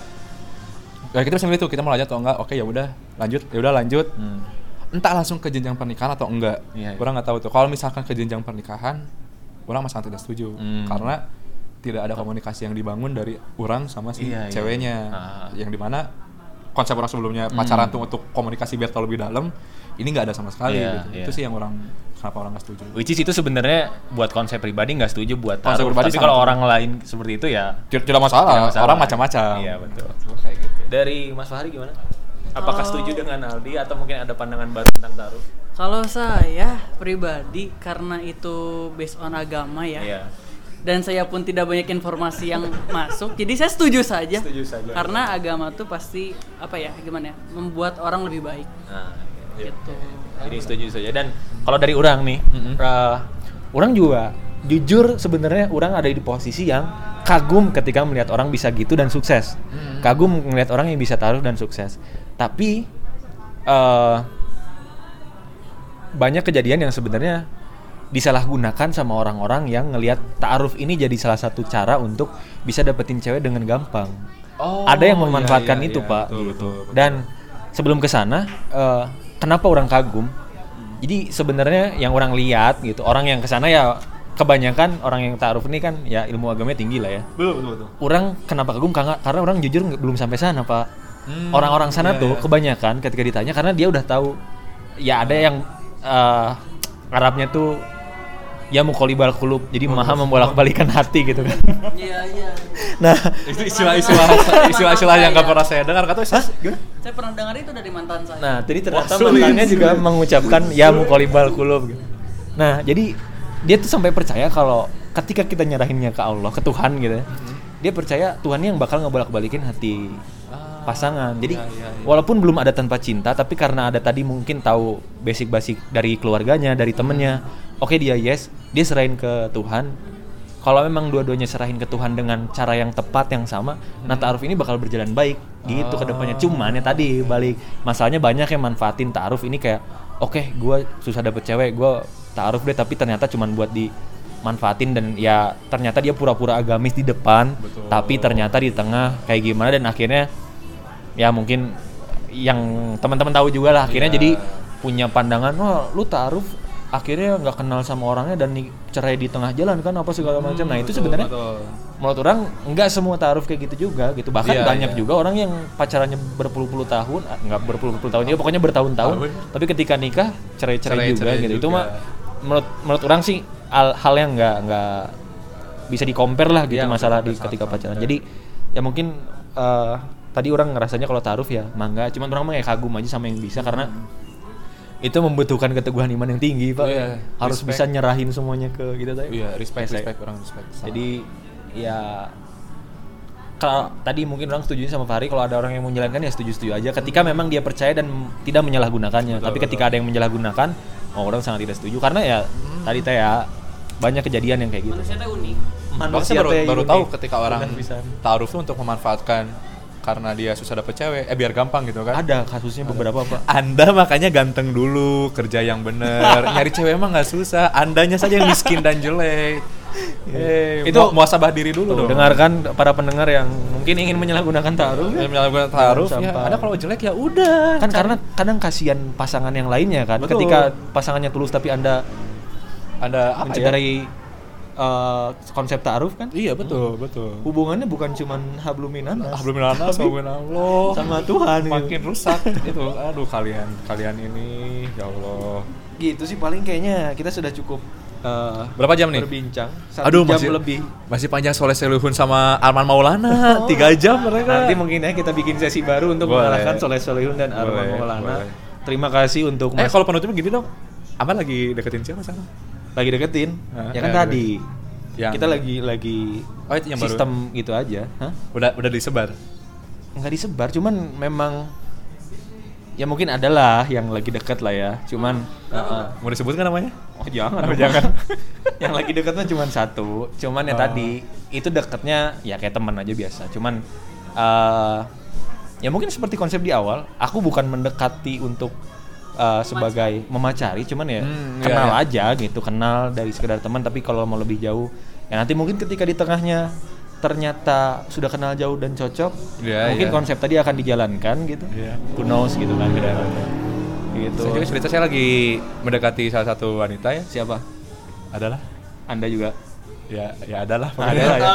ya kita bisa milih tuh kita mau lanjut atau enggak oke ya udah lanjut ya udah lanjut Hmm. entah langsung ke jenjang pernikahan atau enggak Iya, iya. orang nggak tahu tuh kalau misalkan ke jenjang pernikahan orang masih tidak setuju Hmm. karena tidak ada komunikasi yang dibangun dari orang sama si Iya, iya. ceweknya Ah. yang di mana konsep orang sebelumnya Hmm. pacaran tuh untuk komunikasi biar tahu lebih dalam ini nggak ada sama sekali Iya, gitu. iya. itu sih yang orang kenapa orang nggak setuju Which is itu sebenarnya buat konsep pribadi nggak setuju buat Konsep taruh. pribadi Tapi kalau orang lain seperti itu ya tidak, tidak masalah. Tidak masalah. orang macam-macam Iya, betul. kayak gitu dari Mas Fahri gimana? Apakah Kalau- setuju dengan Aldi atau mungkin ada pandangan baru tentang taruh? Kalau saya pribadi karena itu based on agama ya. Iya. Dan saya pun tidak banyak informasi yang masuk, jadi saya setuju saja. Setuju saja. Karena agama tuh pasti apa ya, gimana ya, membuat orang lebih baik. Nah, Gitu. Jadi setuju saja. Dan kalau dari orang nih, Mm-mm. eh, orang juga jujur sebenarnya orang ada di posisi yang kagum ketika melihat orang bisa gitu dan sukses. Kagum melihat orang yang bisa taruh dan sukses. Tapi eh banyak kejadian yang sebenarnya disalahgunakan sama orang-orang yang ngelihat ta'aruf ini jadi salah satu cara untuk bisa dapetin cewek dengan gampang. Oh, ada yang iya, memanfaatkan iya, itu, iya, Pak. betul, gitu. betul, betul. Dan sebelum ke sana, eh, kenapa orang kagum? Jadi sebenarnya yang orang lihat gitu, orang yang ke sana ya kebanyakan orang yang ta'aruf ini kan ya ilmu agamanya tinggi lah ya. betul betul betul Orang kenapa kagum? Karena, karena orang jujur belum sampai sana, Pak. Hmm, orang-orang sana iya, tuh iya. kebanyakan ketika ditanya karena dia udah tahu ya ada yang eh, Arabnya tuh ya mukolibal kulub jadi maha membolak-balikan hati gitu kan Iya iya. nah Itu istilah-istilah istilah-istilah yang gak pernah saya dengar kata Hah? Saya pernah dengar itu dari mantan saya. Nah, jadi ternyata Wah, mantannya juga mengucapkan ya mukolibal kulub gitu. Nah, jadi dia tuh sampai percaya kalau ketika kita nyerahinnya ke Allah, ke Tuhan gitu ya. Dia percaya Tuhan yang bakal ngebolak-balikin hati pasangan. Jadi iya, iya, iya. walaupun belum ada tanpa cinta, tapi karena ada tadi mungkin tahu basic-basic dari keluarganya, dari temennya. Oke dia yes, dia serahin ke Tuhan. Kalau memang dua-duanya serahin ke Tuhan dengan cara yang tepat yang sama, nah ta'aruf ini bakal berjalan baik gitu ke depannya. Cuman ya tadi balik masalahnya banyak yang manfaatin ta'aruf ini kayak oke gue susah dapet cewek, gue ta'aruf deh tapi ternyata cuman buat dimanfaatin dan ya ternyata dia pura-pura agamis di depan, Betul. tapi ternyata di tengah kayak gimana dan akhirnya ya mungkin yang teman-teman tahu juga lah akhirnya Iya. jadi punya pandangan wah lu ta'aruf akhirnya nggak kenal sama orangnya dan cerai di tengah jalan kan apa segala macam nah itu Betul, sebenarnya betul. menurut orang nggak semua ta'aruf kayak gitu juga gitu bahkan Iya, banyak iya. juga orang yang pacarannya berpuluh-puluh tahun ah, nggak berpuluh-puluh tahun juga pokoknya bertahun-tahun Tahun. tapi ketika nikah cerai-cerai juga Cerai-cerai gitu itu juga. mah menurut menurut orang sih hal, hal yang nggak nggak bisa di compare lah gitu Iya, masalah di ketika pacaran jadi ya mungkin eh, tadi orang ngerasanya kalau taruh ya mangga cuman orang mah kayak kagum aja sama yang bisa karena itu membutuhkan keteguhan iman yang tinggi pak Oh, iya. harus Respect. bisa nyerahin semuanya ke gitu tadi Iya, respect, Respect. respect orang respect. Sama. jadi ya kalau tadi mungkin orang setuju sama Fahri kalau ada orang yang menjalankan ya setuju-setuju aja ketika memang dia percaya dan tidak menyalahgunakannya Betul, tapi betul. ketika ada yang menyalahgunakan oh orang sangat tidak setuju karena ya tadi teh ya banyak kejadian yang kayak gitu Manusia teh unik. Saya baru, baru unik. tahu ketika orang taruh tuh untuk memanfaatkan karena dia susah dapet cewek, eh biar gampang gitu kan. ada kasusnya beberapa pak Anda makanya ganteng dulu, kerja yang bener. Nyari cewek emang nggak susah. Andanya saja yang miskin dan jelek. Eh, Itu- muasabah diri dulu Tuh, dong. dengarkan para pendengar yang mungkin ingin menyalahgunakan taruh Yang menyalahgunakan taruh, ya, ada kalau jelek ya udah. kan karena kadang kasihan pasangan yang lainnya kan Betul. ketika pasangannya tulus tapi anda ada apa ya? Eh, konsep ta'aruf kan Iya betul betul. hubungannya bukan cuman habluminanas Ah belum nana sama Allah. sama Tuhan gitu. Makin rusak itu. Aduh kalian kalian ini ya Allah. gitu sih paling kayaknya kita sudah cukup eh, Berapa jam nih? berbincang satu Aduh jam masih lebih Masih panjang Soleh Selihun sama Arman Maulana tiga jam mereka. nanti mungkin ya kita bikin sesi baru untuk Boleh. mengalahkan Soleh Solihun dan Arman Boleh, Maulana boleh. terima kasih untuk Eh Mas kalau penutupnya gini dong. Aman lagi deketin siapa sekarang? Lagi deketin ya kan tadi Yang- kita lagi lagi Oh, itu yang baru. sistem gitu aja Hah? Udah udah disebar. nggak disebar cuman memang ya mungkin adalah yang lagi deket lah ya cuman uh-uh. Mau disebut kan namanya? oh jangan Oh, jangan. yang lagi deketnya cuman satu cuman ya Oh. tadi itu deketnya ya kayak teman aja biasa cuman eh ya mungkin seperti konsep di awal aku bukan mendekati untuk eh, sebagai memacari cuman ya Hmm, iya, kenal iya. aja gitu kenal dari sekedar teman tapi kalau mau lebih jauh ya nanti mungkin ketika di tengahnya ternyata sudah kenal jauh dan cocok Iya, mungkin iya. konsep tadi akan dijalankan gitu Iya. who knows gitu kan ke depannya. gitu Saya juga cerita saya lagi mendekati salah satu wanita ya. siapa Adalah. anda juga Ya, ya adalah. ada lah ya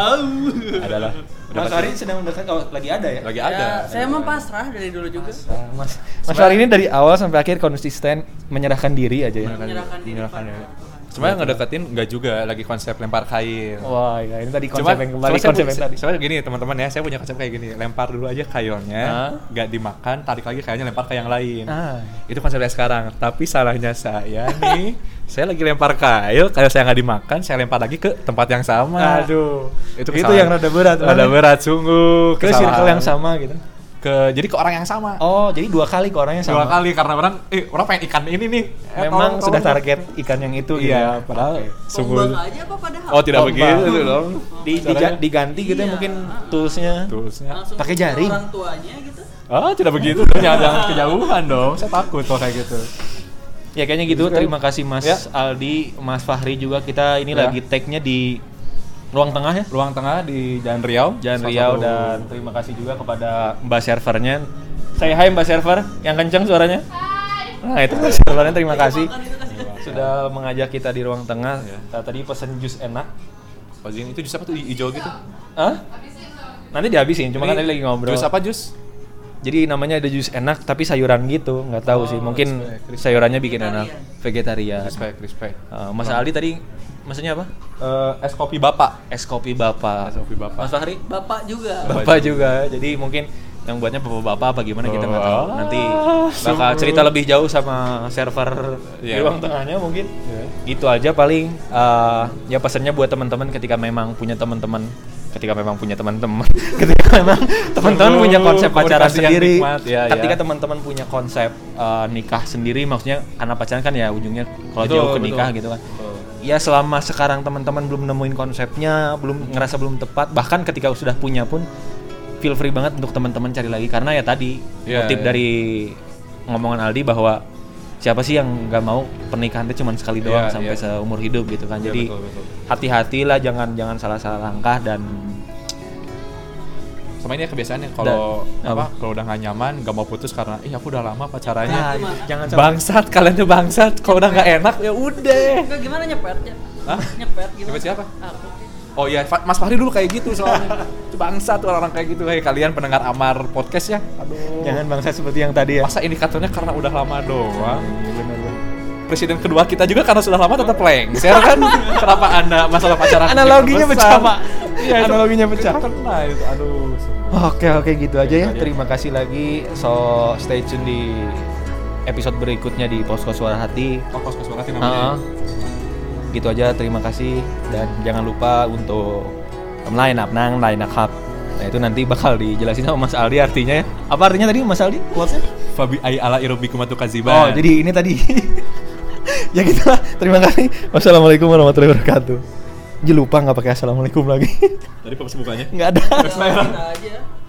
Adalah. Mas Fahri sedang mendekat oh, lagi ada ya Lagi Ya, ada. saya mah pasrah dari dulu juga. Mas Mas Fahri ini dari awal sampai akhir konsisten menyerahkan diri aja ya. Menyerahkan diri. Menyerahkan ya. Sebenarnya ngedeketin enggak juga lagi konsep lempar kail. Wah, ya ini tadi konsep yang kembali cuma saya konsep pu- yang tadi. Soalnya gini teman-teman ya, saya punya konsep kayak gini, lempar dulu aja kailnya, Hah? nggak dimakan, tarik lagi kailnya lempar ke yang lain. Ah. Itu konsepnya sekarang. Tapi salahnya saya nih, saya lagi lempar kail, kail saya nggak dimakan, saya lempar lagi ke tempat yang sama. Aduh, itu, itu yang rada berat. Rada berat sungguh. Ke kesalahan. circle yang sama gitu. Ke jadi ke orang yang sama. Oh, jadi dua kali ke orangnya sama. Dua kali karena orang, eh orang pengen ikan ini nih. Eh, Memang tolong, sudah tolong. target ikan yang itu gitu. Iya, padahal sungguh. Tombak aja apa padahal? Oh tidak Tombak. begitu dong. Di, di- diganti gitu ya Iya. mungkin toolsnya. Toolsnya. Pakai ke jaring. Orang tuanya gitu. Ah, tidak begitu dong. Jangan, jangan kejauhan dong. Saya takut kalau kayak gitu. Ya kayaknya gitu. Gitu kan? Terima kasih Mas Ya. Aldi, Mas Fahri juga kita ini Ya. lagi tag-nya di ruang tengah ya. Ruang tengah di Jalan Riau. Jalan Riau satu- dan terima kasih juga kepada Mbak servernya. Saya hai Mbak server yang kencang suaranya. Nah itu Mbak servernya terima kasih sudah mengajak kita di ruang tengah. Ya. Nah, tadi pesen jus enak. Oh, Jin, itu jus apa tuh hijau gitu? Hah? Nanti dihabisin, cuma kan tadi lagi ngobrol. Jus apa jus? Jadi namanya ada jus enak tapi sayuran gitu, nggak tahu sih. Mungkin respect, respect. sayurannya bikin enak. Vegetarian. Respect, respect. Eh, Mas Aldi tadi maksudnya apa? Eh, es kopi bapak. Es kopi bapak. Es kopi bapak. Mas Fahri? Bapak juga. Bapak juga. Jadi mungkin yang buatnya bapak-bapak apa gimana kita nggak tahu. Oh, Nanti bakal cerita lebih jauh sama server di Iya. ruang tengahnya mungkin. Iya. Gitu aja paling eh, ya pesannya buat teman-teman ketika memang punya teman-teman ketika memang punya teman-teman ketika memang teman-teman punya konsep pacaran sendiri nikmat, ya, ketika ya. teman-teman punya konsep eh, nikah sendiri maksudnya karena pacaran kan ya ujungnya kalau Betul, jauh ke betul. nikah gitu kan Betul. ya selama sekarang teman-teman belum nemuin konsepnya belum ngerasa belum tepat bahkan ketika sudah punya pun feel free banget untuk teman-teman cari lagi karena ya tadi Iya, motif iya. dari ngomongan Aldi bahwa siapa sih yang nggak mau pernikahan itu cuma sekali doang Iya, sampai iya. seumur hidup gitu kan Iya, jadi hati-hatilah jangan jangan salah-salah langkah dan Sama ini ya kebiasaannya kalau apa apa? kalau udah nggak nyaman, nggak mau putus karena ih aku udah lama pacarannya. Nah, jangan bangsat kalian tuh bangsat. Kalau udah nggak enak ya udah. Gimana nyepetnya? Hah? Nyepet gimana? Nyepet siapa? Aku. Oh iya, Mas Fahri dulu kayak gitu soalnya. Itu bangsat orang-orang kayak gitu. Hei kalian pendengar Amar podcast ya. Aduh. jangan bangsa seperti yang tadi ya Masa indikatornya karena udah lama doang? Presiden kedua kita juga karena sudah lama tetap lengser kan? Kenapa anda masalah pacaran? Analoginya pecah, Pak. Iya, Analoginya pecah. Kena itu, aduh. Oke oke gitu aja ya. aja. Terima kasih lagi. So stay tune di episode berikutnya di Posko Suara Hati. Oh, banget sih Heeh. namanya. Gitu aja. Terima kasih dan jangan lupa untuk line up nang line up. Nah itu nanti bakal dijelasin sama Mas Aldi artinya ya. Apa artinya tadi Mas Aldi? Quotesnya? Fabi ay ala irobikum kaziban. Oh jadi ini tadi. ya gitulah. Terima kasih. Wassalamualaikum warahmatullahi wabarakatuh. Jadi lupa nggak pakai assalamualaikum lagi. tadi pas bukanya. Nggak ada. Aja.